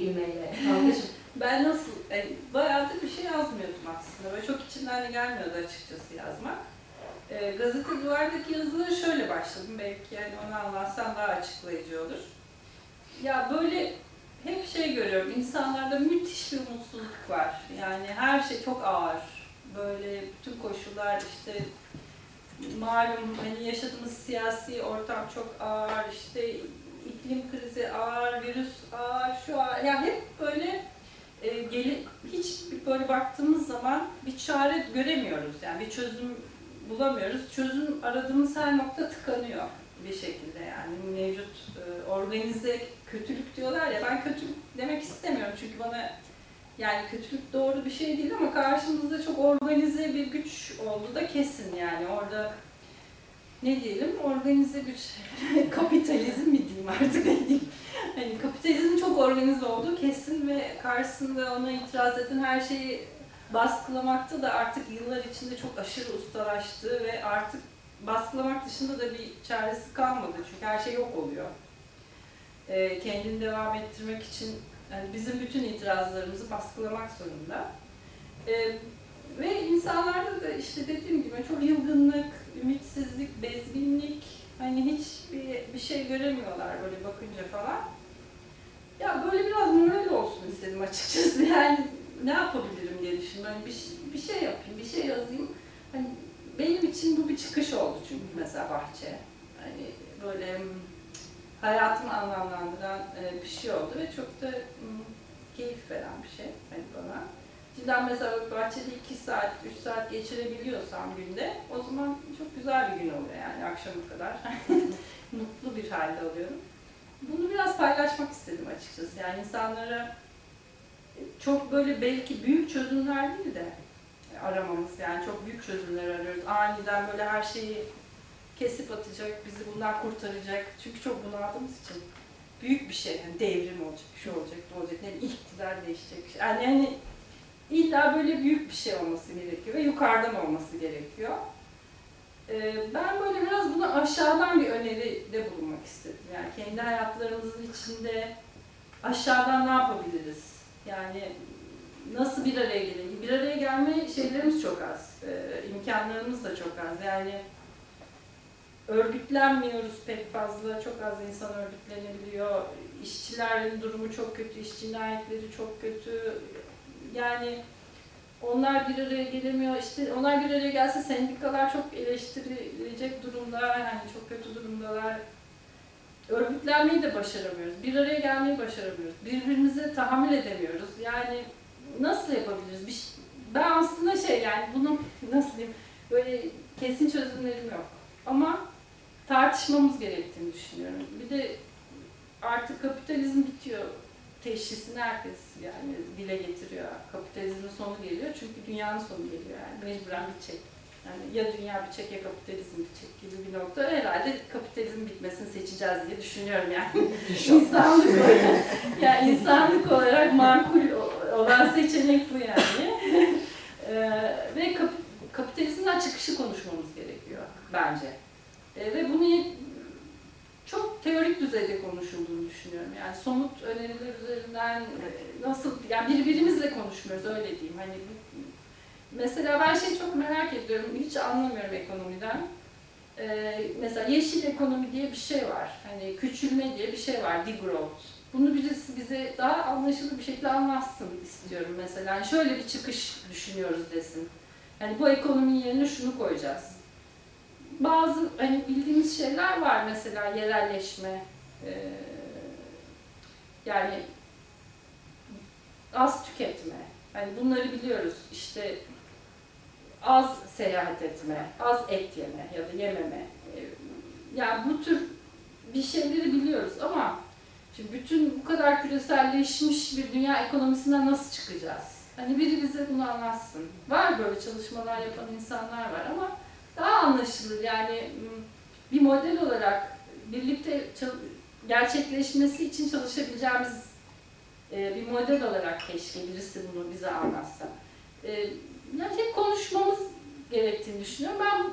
kalmışım? <laughs> Ben nasıl, yani bayağıdır bir şey yazmıyordum aslında. Böyle çok içimden de gelmiyordu açıkçası yazmak. E, gazete duvardaki yazıları şöyle başladım. Belki yani onu anlatsam daha açıklayıcı olur. Ya böyle hep şey görüyorum. insanlarda müthiş bir umutsuzluk var. Yani her şey çok ağır. Böyle bütün koşullar işte malum hani yaşadığımız siyasi ortam çok ağır. işte iklim krizi ağır, virüs ağır, şu ağır. Yani hep böyle e, geli, hiç böyle baktığımız zaman bir çare göremiyoruz. Yani bir çözüm bulamıyoruz. Çözüm aradığımız her nokta tıkanıyor bir şekilde yani mevcut e, organize kötülük diyorlar ya ben kötülük demek istemiyorum çünkü bana yani kötülük doğru bir şey değil ama karşımızda çok organize bir güç olduğu da kesin yani orada ne diyelim organize güç <laughs> kapitalizm mi diyeyim artık <laughs> ne diyeyim hani kapitalizmin çok organize olduğu kesin ve karşısında ona itiraz eden her şeyi baskılamakta da artık yıllar içinde çok aşırı ustalaştığı ve artık baskılamak dışında da bir çaresi kalmadı çünkü her şey yok oluyor. Ee, kendini devam ettirmek için yani bizim bütün itirazlarımızı baskılamak zorunda. Ee, ve insanlarda da işte dediğim gibi çok yılgınlık, ümitsizlik, bezginlik, hani hiç bir, bir şey göremiyorlar böyle bakınca falan. Ya böyle biraz moral olsun istedim açıkçası <laughs> yani ne yapabilirim diye düşündüm. Hani bir, bir şey yapayım, bir şey yazayım. Hani benim için bu bir çıkış oldu çünkü mesela bahçe. Hani böyle hayatımı anlamlandıran e, bir şey oldu ve çok da keyif veren bir şey hani bana. Cidden mesela bahçede 2 saat, 3 saat geçirebiliyorsam günde o zaman çok güzel bir gün oluyor yani akşama kadar. <laughs> Mutlu bir halde oluyorum. Bunu biraz paylaşmak istedim açıkçası. Yani insanlara çok böyle belki büyük çözümler değil de aramamız yani çok büyük çözümler arıyoruz. Aniden böyle her şeyi kesip atacak, bizi bundan kurtaracak. Çünkü çok bunaldığımız için büyük bir şey. Yani devrim olacak, şu olacak, bu olacak, bileyim, iktidar değişecek. Yani, yani illa böyle büyük bir şey olması gerekiyor ve yukarıdan olması gerekiyor. Ee, ben böyle biraz buna aşağıdan bir öneride bulunmak istedim. Yani kendi hayatlarımızın içinde aşağıdan ne yapabiliriz? Yani nasıl bir araya gelelim? Bir araya gelme şeylerimiz çok az. Ee, imkanlarımız da çok az. Yani örgütlenmiyoruz pek fazla. Çok az insan örgütlenebiliyor. İşçilerin durumu çok kötü, iş cinayetleri çok kötü. Yani onlar bir araya gelemiyor. İşte onlar bir araya gelse sendikalar çok eleştirilecek durumda. Yani çok kötü durumdalar. Örgütlenmeyi de başaramıyoruz. Bir araya gelmeyi başaramıyoruz. Birbirimize tahammül edemiyoruz. Yani nasıl yapabiliriz? Bir ben aslında şey yani bunu <laughs> nasıl diyeyim böyle kesin çözümlerim yok. Ama tartışmamız gerektiğini düşünüyorum. Bir de artık kapitalizm bitiyor teşhisini herkes yani dile getiriyor. Kapitalizmin sonu geliyor çünkü dünyanın sonu geliyor yani mecburen bitecek. Yani ya dünya bitecek ya kapitalizm bitecek gibi bir nokta. Herhalde kapitalizm bitmesini seçeceğiz diye düşünüyorum yani. <laughs> insanlık olarak, yani insanlık olarak makul olan seçenek bu yani. <laughs> Ee, ve kap, kapitalizmden çıkışı konuşmamız gerekiyor bence. Ee, ve bunu çok teorik düzeyde konuşulduğunu düşünüyorum. Yani somut öneriler üzerinden e, nasıl, yani birbirimizle konuşmuyoruz öyle diyeyim. Hani mesela ben şey çok merak ediyorum, hiç anlamıyorum ekonomiden. Ee, mesela yeşil ekonomi diye bir şey var. Hani küçülme diye bir şey var, degrowth. Bunu birisi bize daha anlaşılır bir şekilde anlatsın istiyorum mesela. Yani şöyle bir çıkış düşünüyoruz desin. Yani bu ekonominin yerine şunu koyacağız. Bazı hani bildiğimiz şeyler var mesela yerelleşme. ee, yani az tüketme. Hani bunları biliyoruz. İşte az seyahat etme, az et yeme ya da yememe. Ee, Yani bu tür bir şeyleri biliyoruz ama şimdi bütün bu kadar küreselleşmiş bir dünya ekonomisinden nasıl çıkacağız? Hani biri bize bunu anlatsın. Var böyle çalışmalar yapan insanlar var ama daha anlaşılır yani bir model olarak birlikte gerçekleşmesi için çalışabileceğimiz e, bir model olarak keşke birisi bunu bize anlatsa. E, yani hep konuşmamız gerektiğini düşünüyorum. Ben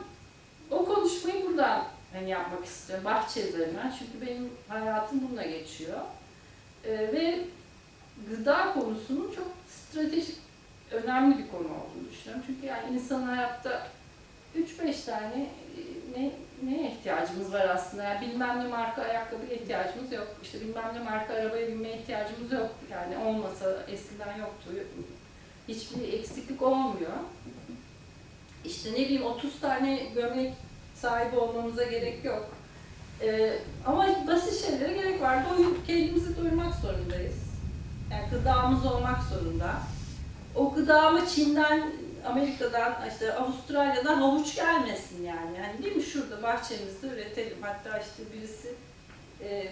o konuşmayı buradan hani yapmak istiyorum. Bahçe üzerinden. Çünkü benim hayatım bununla geçiyor. E, ve gıda konusunun çok stratejik, önemli bir konu olduğunu düşünüyorum. Çünkü yani insanın hayatta 3-5 tane e, ne neye ihtiyacımız var aslında? Yani bilmem ne marka ayakkabıya ihtiyacımız yok. İşte bilmem ne marka arabaya binmeye ihtiyacımız yok. Yani olmasa eskiden yoktu. Hiçbir eksiklik olmuyor. İşte ne bileyim 30 tane gömlek sahibi olmamıza gerek yok. Ee, ama basit şeylere gerek var. Doyup kendimizi doyurmak zorundayız. Yani gıdamız olmak zorunda. O gıda ama Çin'den, Amerika'dan, işte Avustralya'dan havuç gelmesin yani. Yani değil mi şurada bahçemizde üretelim. Hatta işte birisi e,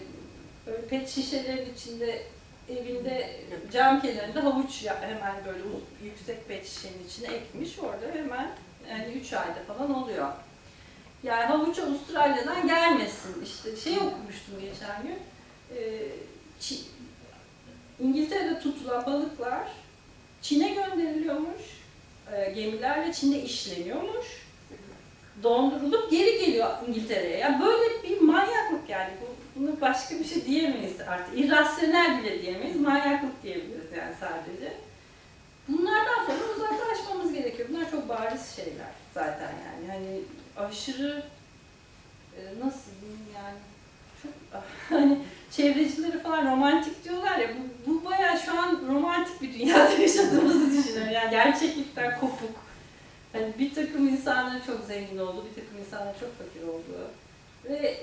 böyle pet şişelerin içinde evinde cam kenarında havuç ya, hemen böyle yüksek pet şişenin içine ekmiş. Orada hemen yani 3 ayda falan oluyor. Yani havuç Avustralya'dan gelmesin. İşte şey okumuştum geçen gün. Ee, Çi- İngiltere'de tutulan balıklar Çin'e gönderiliyormuş. Ee, gemilerle Çin'de işleniyormuş. Dondurulup geri geliyor İngiltere'ye. Yani böyle bir manyaklık yani. Bu, bunu başka bir şey diyemeyiz artık. İrrasyonel bile diyemeyiz. Manyaklık diyebiliriz yani sadece. Bunlardan sonra uzaklaşmamız gerekiyor. Bunlar çok bariz şeyler zaten yani. Hani aşırı e, nasıl diyeyim yani çok <laughs> hani çevrecileri falan romantik diyorlar ya bu, bu bayağı şu an romantik bir dünyada <laughs> düşünüyorum. Yani gerçeklikten kopuk. Hani bir takım insanların çok zengin olduğu, bir takım insanların çok fakir olduğu ve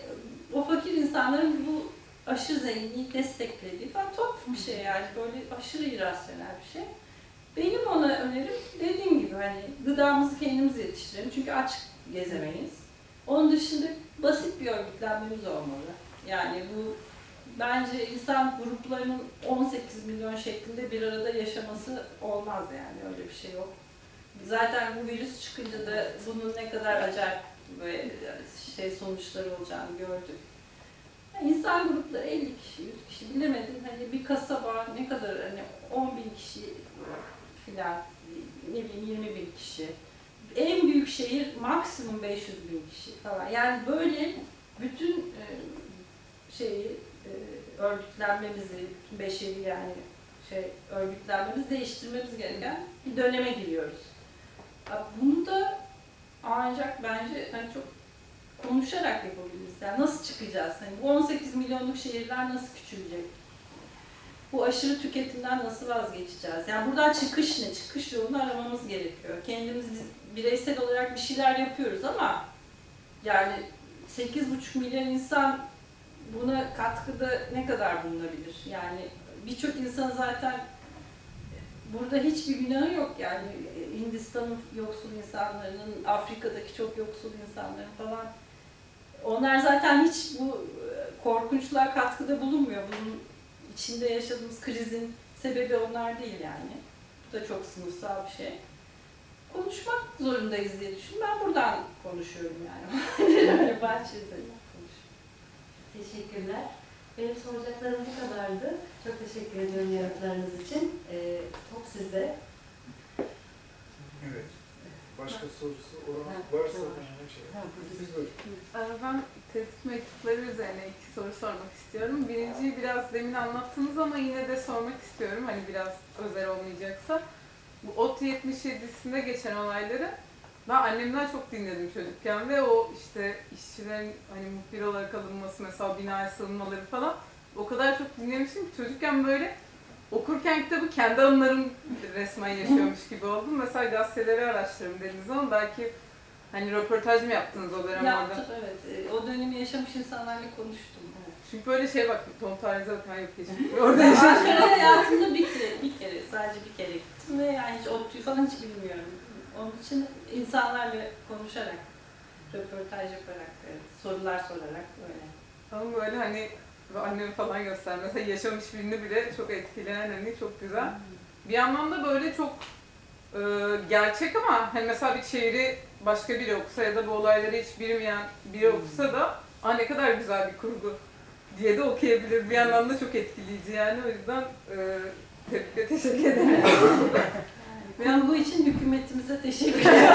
o fakir insanların bu aşırı zenginliği desteklediği falan top bir şey yani böyle aşırı irrasyonel bir şey. Benim ona önerim dediğim gibi hani gıdamızı kendimiz yetiştirelim çünkü aç gezemeyiz. Onun dışında basit bir örgütlenmemiz olmalı. Yani bu bence insan gruplarının 18 milyon şeklinde bir arada yaşaması olmaz yani öyle bir şey yok. Zaten bu virüs çıkınca da bunun ne kadar acayip ve şey sonuçları olacağını gördük. Yani insan grupları 50 kişi, 100 kişi bilemedim hani bir kasaba ne kadar hani 10 bin kişi filan ne bileyim 20 bin kişi. En büyük şehir maksimum 500 bin kişi falan. Yani böyle bütün e, şeyi örgütlenmemizi, bütün beşeri yani şey örgütlenmemizi değiştirmemiz gereken bir döneme giriyoruz. Bunu da ancak bence hani çok konuşarak yapabiliriz. Yani nasıl çıkacağız? Hani bu 18 milyonluk şehirler nasıl küçülecek? Bu aşırı tüketimden nasıl vazgeçeceğiz? Yani buradan çıkış ne? Çıkış yolunu aramamız gerekiyor. Kendimiz bireysel olarak bir şeyler yapıyoruz ama yani 8,5 milyon insan buna katkıda ne kadar bulunabilir? Yani birçok insan zaten burada hiçbir günahı yok yani Hindistan'ın yoksul insanlarının, Afrika'daki çok yoksul insanların falan. Onlar zaten hiç bu e, korkunçluğa katkıda bulunmuyor. Bunun içinde yaşadığımız krizin sebebi onlar değil yani. Bu da çok sınıfsal bir şey. Konuşmak zorundayız diye düşün. Ben buradan konuşuyorum yani. <laughs> Öyle bahçe üzerinden konuşuyorum. Teşekkürler. Benim soracaklarım bu kadardı. Çok teşekkür ediyorum yanıtlarınız için. Ee, top sizde. Evet. Başka sorusu olan varsa bir şey. Siz buyurun. Ee, Ben mektupları üzerine iki soru sormak istiyorum. Birinciyi biraz demin anlattınız ama yine de sormak istiyorum. Hani biraz özel olmayacaksa. Bu OT 77'sinde geçen olayları ben annemden çok dinledim çocukken ve o işte işçilerin hani muhbir olarak alınması mesela binaya sığınmaları falan o kadar çok dinlemiştim ki çocukken böyle okurken kitabı kendi anılarım resmen yaşıyormuş <laughs> gibi oldum. Mesela gazeteleri araştırdım dediğiniz zaman belki hani röportaj mı yaptınız o dönem orada? Yaptım evet. E, O dönemi yaşamış insanlarla konuştum. Evet. Çünkü böyle şey bak, Tom Tarih'e bakın, yok geçmiş. Orada yaşadım. Ankara hayatımda bir kere, bir kere, sadece bir kere gittim ve yani hiç ODTÜ'yü falan hiç bilmiyorum. Onun için insanlarla konuşarak, röportaj yaparak, evet, sorular sorarak böyle. Ama böyle hani annemi falan göster. Mesela yaşamış birini bile çok etkileyen hani çok güzel. Bir yandan da böyle çok e, gerçek ama hani mesela bir şiiri başka biri okusa ya da bu olayları hiç bilmeyen biri okusa da Aa, ne kadar güzel bir kurgu diye de okuyabilir. Bir yandan da çok etkileyici yani o yüzden e, tebrik ve teşekkür ederim. <laughs> Ben bu için hükümetimize teşekkür <laughs> ederim.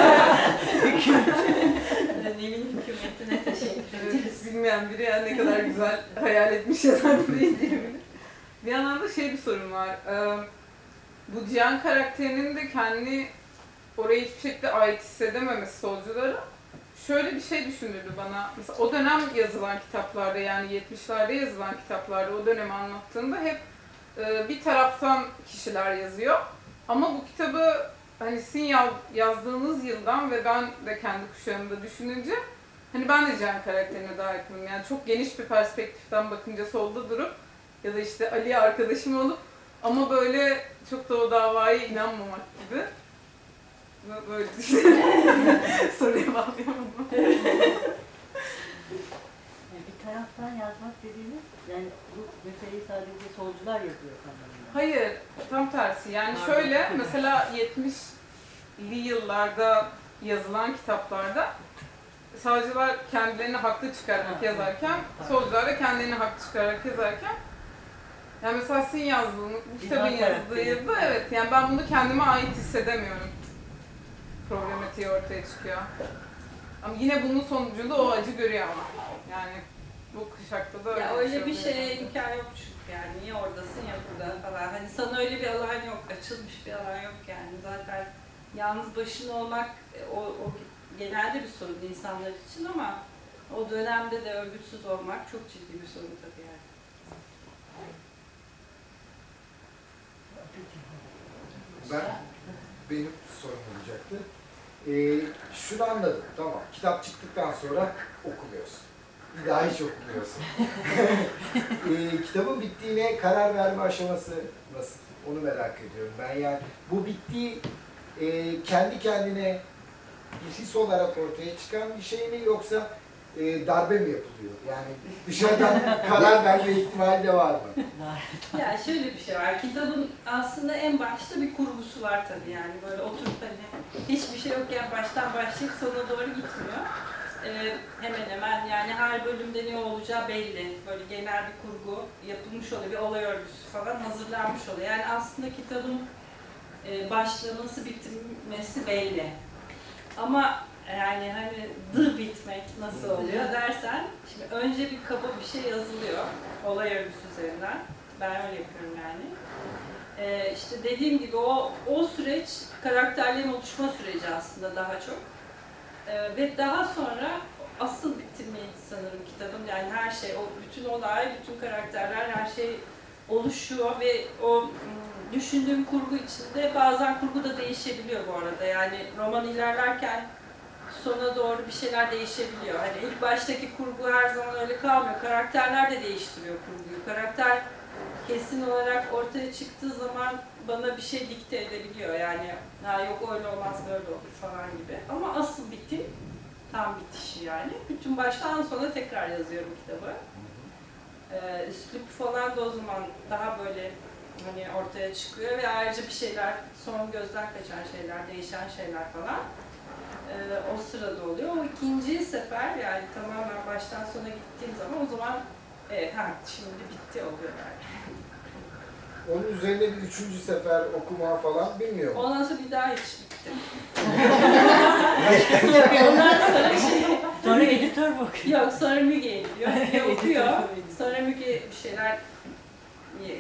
Dönemin hükümetine teşekkür ederiz. bilmeyen biri yani ne kadar güzel hayal etmiş yazar burayı diyebilir. <laughs> Bir yandan da şey bir sorun var. Ee, bu Cihan karakterinin de kendini oraya hiçbir şekilde ait hissedememesi solculara şöyle bir şey düşündürdü bana. Mesela o dönem yazılan kitaplarda yani 70'lerde yazılan kitaplarda o dönemi anlattığında hep e, bir taraftan kişiler yazıyor. Ama bu kitabı hani sizin yaz- yazdığınız yıldan ve ben de kendi kuşağımda düşününce hani ben de Can karakterine daha yakınım. Yani çok geniş bir perspektiften bakınca solda durup ya da işte Ali'ye arkadaşım olup ama böyle çok da o davaya inanmamak gibi. Bö- Böyle. <laughs> Soruya. Yani bir taraftan yazmak dediğiniz, yani bu meseleyi sadece solcular yazıyor sanırım. Hayır, tam tersi. Yani Pardon. şöyle, mesela 70'li yıllarda yazılan kitaplarda savcılar kendilerini haklı çıkararak yazarken, solcular da kendilerini haklı çıkararak yazarken yani mesela sizin yazdığınız, bu kitabın İlhan yazdığı karakteri. yılda evet, yani ben bunu kendime ait hissedemiyorum. Problematiği ortaya çıkıyor. Ama yine bunun sonucunda o acı görüyor ama. Yani bu kuşakta da öyle Ya öyle bir imkan yok çünkü yani. Ya oradasın ya burada falan. Hani sana öyle bir alan yok. Açılmış bir alan yok yani. Zaten yalnız başına olmak e, o, o genelde bir sorun insanlar için ama o dönemde de örgütsüz olmak çok ciddi bir sorun tabii yani. Ben benim sorum olacaktı. Ee, şunu anladım. Tamam. Kitap çıktıktan sonra okumuyorsun. Bir daha hiç okumuyorsun. <laughs> ee, kitabın bittiğine karar verme aşaması nasıl? Onu merak ediyorum. Ben yani bu bittiği e, kendi kendine bir his olarak ortaya çıkan bir şey mi yoksa e, darbe mi yapılıyor? Yani dışarıdan <laughs> karar verme ihtimali de var mı? Ya şöyle bir şey var. Kitabın aslında en başta bir kurgusu var tabii yani. Böyle oturup hani hiçbir şey yokken baştan başlayıp sona doğru gitmiyor. Ee, hemen hemen yani her bölümde ne olacağı belli. Böyle genel bir kurgu yapılmış oluyor. Bir olay örgüsü falan hazırlanmış oluyor. Yani aslında kitabın e, başlaması, bitirmesi belli. Ama yani hani dı bitmek nasıl oluyor dersen, şimdi önce bir kaba bir şey yazılıyor olay örgüsü üzerinden. Ben öyle yapıyorum yani. Ee, işte dediğim gibi o o süreç karakterlerin oluşma süreci aslında daha çok. Ee, ve daha sonra asıl bitirme sanırım kitabın yani her şey, o bütün olay, bütün karakterler, her şey oluşuyor ve o düşündüğüm kurgu içinde bazen kurgu da değişebiliyor bu arada. Yani roman ilerlerken sona doğru bir şeyler değişebiliyor. Hani ilk baştaki kurgu her zaman öyle kalmıyor. Karakterler de değiştiriyor kurguyu. Karakter kesin olarak ortaya çıktığı zaman bana bir şey dikte edebiliyor. Yani ha yok öyle olmaz böyle olur falan gibi. Ama asıl bitim tam bitişi yani. Bütün baştan sona tekrar yazıyorum kitabı. Ee, üslup falan da o zaman daha böyle hani ortaya çıkıyor ve ayrıca bir şeyler, son gözden kaçan şeyler, değişen şeyler falan ee, o sırada oluyor. O ikinci sefer yani tamamen baştan sona gittiğim zaman o zaman evet ha şimdi bitti oluyor yani. Onun üzerine bir üçüncü sefer okuma falan bilmiyorum. Ondan sonra bir daha hiç bitti. Ondan sonra şey, sonra editör bakıyor. Yok sonra Müge ediyor. <laughs> Müge okuyor. Sonra Müge bir şeyler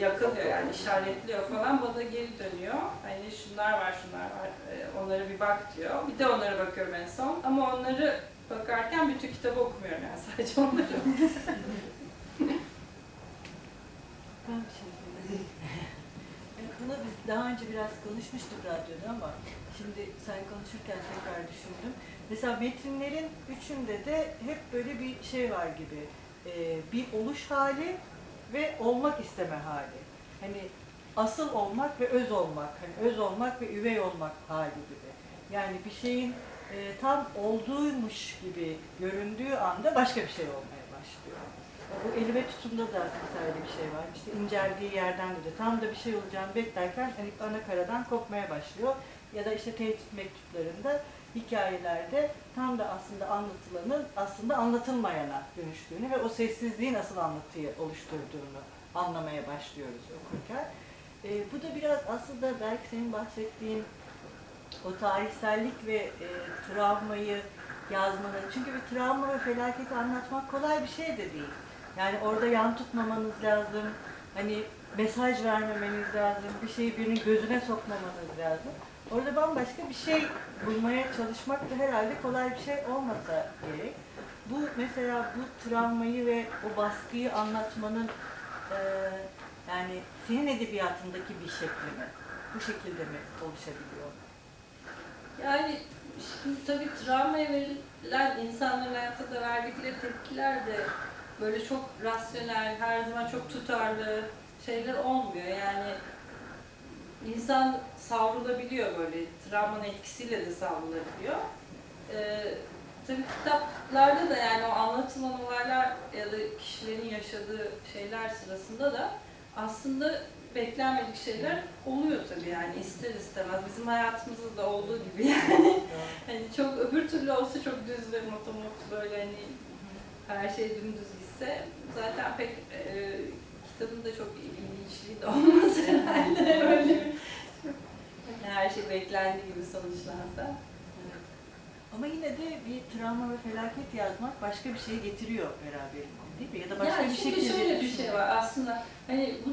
yakalıyor yani işaretliyor falan bana geri dönüyor. Hani şunlar var şunlar var e, onlara bir bak diyor. Bir de onlara bakıyorum en son ama onları bakarken bütün kitabı okumuyorum yani sadece onları. Ben bir şey Bunu biz daha önce biraz konuşmuştuk radyoda ama şimdi sen konuşurken tekrar düşündüm. Mesela metinlerin üçünde de hep böyle bir şey var gibi. E, bir oluş hali ve olmak isteme hali. Hani asıl olmak ve öz olmak. Hani öz olmak ve üvey olmak hali gibi. Yani bir şeyin e, tam olduğuymuş gibi göründüğü anda başka bir şey olmaya başlıyor. Bu elime tutumda da mesela bir şey var. İşte inceldiği yerden de tam da bir şey olacağını beklerken hani ana karadan kopmaya başlıyor. Ya da işte tehdit mektuplarında, hikayelerde tam da aslında anlatılanın aslında anlatılmayana dönüştüğünü ve o sessizliğin asıl anlatıyı oluşturduğunu anlamaya başlıyoruz okurken. Ee, bu da biraz aslında belki senin bahsettiğin o tarihsellik ve e, travmayı yazmanın, çünkü bir travma ve felaketi anlatmak kolay bir şey de değil. Yani orada yan tutmamanız lazım, hani mesaj vermemeniz lazım, bir şeyi birinin gözüne sokmamanız lazım. orada bambaşka bir şey bulmaya çalışmak da herhalde kolay bir şey olmasa gerek. Bu mesela bu travmayı ve o baskıyı anlatmanın eee, yani senin edebiyatındaki bir şekli mi? Bu şekilde mi oluşabiliyor? Yani şimdi tabii travmaya verilen insanların hayatta da verdikleri tepkiler de böyle çok rasyonel, her zaman çok tutarlı şeyler olmuyor. Yani insan savrulabiliyor böyle, travmanın etkisiyle de savrulabiliyor. Ee, tabii kitaplarda da yani o anlatılan olaylar ya da kişilerin yaşadığı şeyler sırasında da aslında beklenmedik şeyler oluyor tabii yani ister istemez. Bizim hayatımızda da olduğu gibi <laughs> yani. hani çok öbür türlü olsa çok düz ve motomot böyle hani her şey dümdüz gitse zaten pek e, kitabın da çok ilginçliği de olmaz herhalde <laughs> öyle Yani her şey beklendiği gibi sonuçlansa. Ama yine de bir travma ve felaket yazmak başka bir şey getiriyor beraberinde değil mi? Ya da başka yani bir şekilde şöyle bir şey var aslında hani bu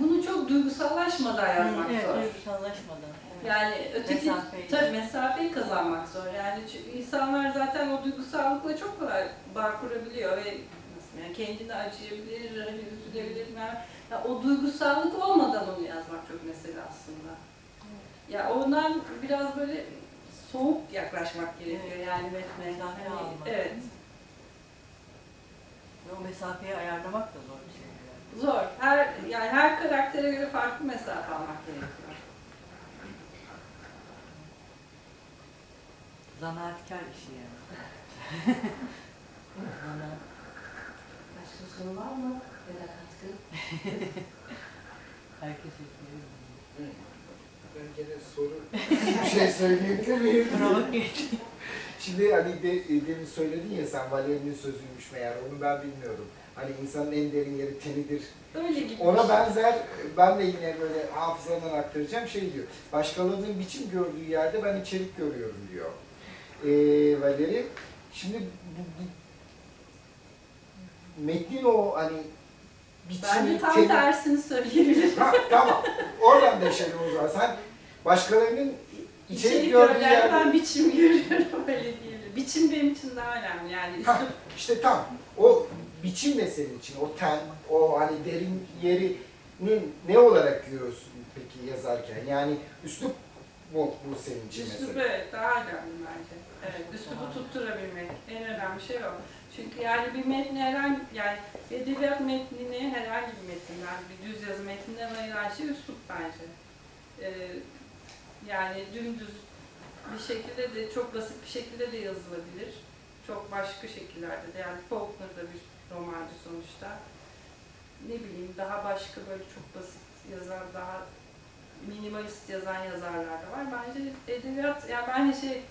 bunu çok duygusallaşmadan yazmak evet, zor. duygusallaşmadan. Evet. Yani öteki Mesafeyi. tabii mesafeyi kazanmak zor. Yani çünkü insanlar zaten o duygusallıkla çok kolay bağ kurabiliyor ve yani kendine acıyabilir, hani üzülebilir. Yani, ya o duygusallık olmadan onu yazmak çok mesele aslında. Ya ondan biraz böyle soğuk yaklaşmak gerekiyor yani metne. Mesafe Hani, almak. evet. Ve o mesafeyi ayarlamak da zor bir şey. yani. Zor. Her yani her karaktere göre farklı mesafe almak gerekiyor. Zanaatkar işi yani. <laughs> Soru var mı? Ya da katkı? <laughs> Herkes ekliyor. Ben gene soru <laughs> bir şey söyleyebilir miyim? Provoke <laughs> Şimdi hani de, demin söyledin ya sen Valeri'nin sözüymüş meğer onu ben bilmiyordum. Hani insanın en derin yeri tenidir. Öyle gibi. Ona şey. benzer, ben de yine böyle hafızadan aktaracağım şey diyor. Başkalarının biçim gördüğü yerde ben içerik görüyorum diyor. Ee, Valeri. Şimdi bu, bu, metnin o hani biçimi, tam teni- tersini söyleyebilirim. Ha, tamam. Oradan deşelim o zaman. Sen başkalarının içerik İçerik gördüğü yerde... ben biçim görüyorum <laughs> öyle diyebilirim. Biçim benim için daha önemli yani. Ha, işte tam. O biçim de senin için. O ten, o hani derin yerini ne olarak görüyorsun peki yazarken? Yani üslup mu bu senin için mesela? evet daha önemli bence. Evet, üslubu tutturabilmek en önemli şey o. Çünkü yani bir metni herhangi, yani edebiyat metnini herhangi bir metinden, bir düz yazı metninden ayıran şey üslup bence. Ee, yani dümdüz bir şekilde de, çok basit bir şekilde de yazılabilir. Çok başka şekillerde de, yani Faulkner da bir romancı sonuçta. Ne bileyim, daha başka böyle çok basit yazan, daha minimalist yazan yazarlar da var. Bence edebiyat, yani ben şey,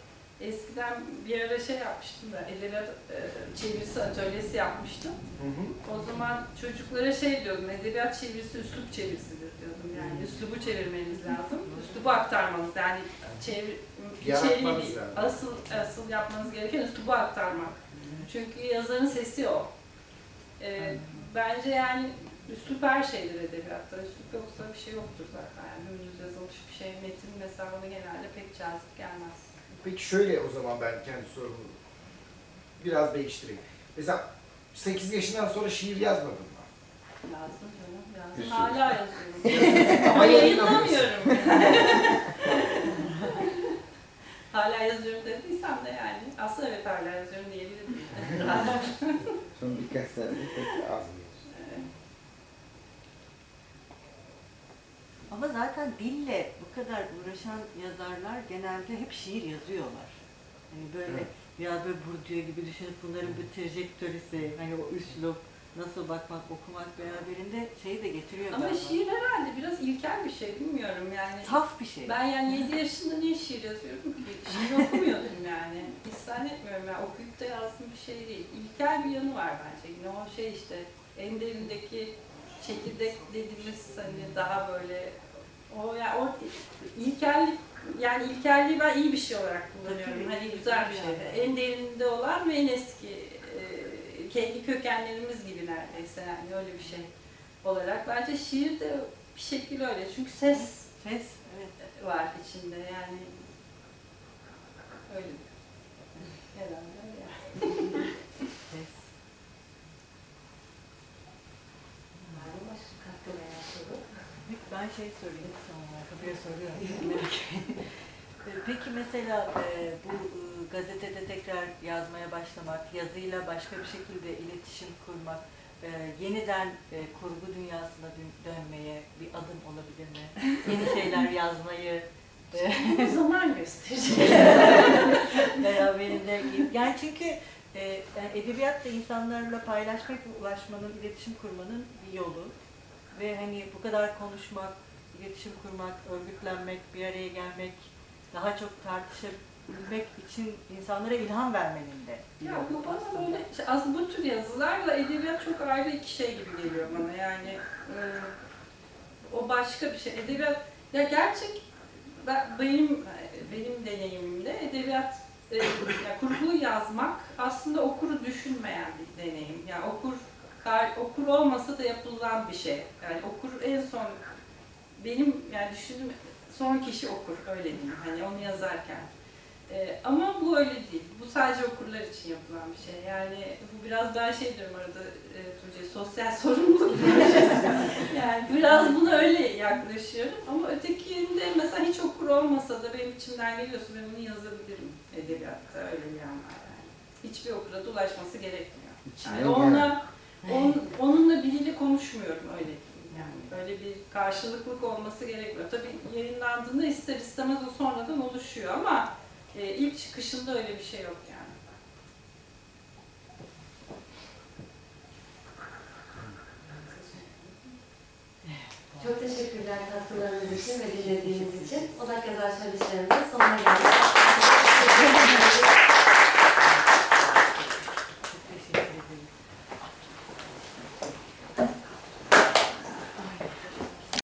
eskiden bir ara şey yapmıştım da, edebiyat e, çevirisi atölyesi yapmıştım. Hı hı. O zaman çocuklara şey diyordum, edebiyat çevirisi üslup çevirisidir diyordum. Yani üslubu çevirmeniz lazım, üslubu aktarmanız yani çevir, içeriği Yaratmanız değil. lazım. Asıl, asıl yapmanız gereken üslubu aktarmak. Çünkü yazarın sesi o. Ee, bence yani üslup her şeydir edebiyatta. Üslup yoksa bir şey yoktur zaten. Yani dümdüz yazılmış bir şey, metin mesela ona genelde pek cazip gelmez. Peki şöyle o zaman ben kendi sorumu biraz değiştireyim. Mesela 8 yaşından sonra şiir yazmadın mı? Yazdım canım, yazdım. Hala yazıyorum. <laughs> Ama yayınlamıyorum. <laughs> hala yazıyorum dediysem de yani. Aslında evet hala yazıyorum diyebilirim. <laughs> Son birkaç sene pek az. Ama zaten dille bu kadar uğraşan yazarlar genelde hep şiir yazıyorlar. Hani böyle Evet. biraz böyle Bourdieu gibi düşünüp bunların bir trajektorisi, hani o üslup, nasıl bakmak, okumak beraberinde şeyi de getiriyor Ama galiba. şiir herhalde biraz ilkel bir şey bilmiyorum yani. Saf bir şey. Ben yani 7 yaşında niye şiir yazıyorum ki? Şiir okumuyordum yani. Hiç zannetmiyorum yani okuyup da yazdığım bir şey değil. İlkel bir yanı var bence. Yine o şey işte en derindeki çekirdek dediğimiz hani daha böyle o ya o ilkellik yani ilkelliği ben iyi bir şey olarak kullanıyorum. Hani güzel bir şey. yani. En derinde olan ve en eski e, kendi kökenlerimiz gibi neredeyse yani öyle bir şey olarak. Bence şiir de bir şekilde öyle. Çünkü ses Ses, Evet. var içinde yani öyle. Herhalde öyle. <laughs> Ses. Var mı başka katkı veya soru? Ben şey sorayım sonra. Kapıya soruyorum. <laughs> E, Peki mesela e, bu e, gazetede tekrar yazmaya başlamak, yazıyla başka bir şekilde iletişim kurmak, e, yeniden e, kurgu dünyasına dön- dönmeye bir adım olabilir mi? Yeni şeyler <laughs> yazmayı e, <laughs> Zaman gösterecek. veya benimle yani çünkü e, yani edebiyatla insanlarla paylaşmak ulaşmanın, iletişim kurmanın bir yolu ve hani bu kadar konuşmak, iletişim kurmak, örgütlenmek, bir araya gelmek, daha çok tartışabilmek için insanlara ilham vermenin de Ya bu bana aslında. böyle, işte aslında bu tür yazılarla edebiyat çok ayrı iki şey gibi geliyor bana yani. e, o başka bir şey. Edebiyat, ya gerçek, ben, benim benim deneyimimde edebiyat, e, ya kurgu yazmak aslında okuru düşünmeyen bir deneyim. Yani okur, okur olmasa da yapılan bir şey. Yani okur en son, benim yani düşündüğüm son kişi okur, öyle diyeyim. Hani onu yazarken. Ee, ama bu öyle değil. Bu sadece okurlar için yapılan bir şey. Yani bu biraz daha şey diyorum arada e, Tuğçe, sosyal <laughs> sorumluluk yani biraz buna öyle yaklaşıyorum. Ama ötekinde mesela hiç okur olmasa da benim içimden geliyorsa ben bunu yazabilirim edebiyatta. Öyle bir yan var yani. Hiçbir okura da ulaşması gerekmiyor. Yani gel. On, onunla biriyle konuşmuyorum öyle. Yani böyle bir karşılıklık olması gerekmiyor. Tabii yayınlandığında ister istemez o sonradan oluşuyor ama e, ilk çıkışında öyle bir şey yok yani. Çok teşekkürler katkılarınız için ve dinlediğiniz için. Odak yazar söyleşilerimizin sonuna geldik.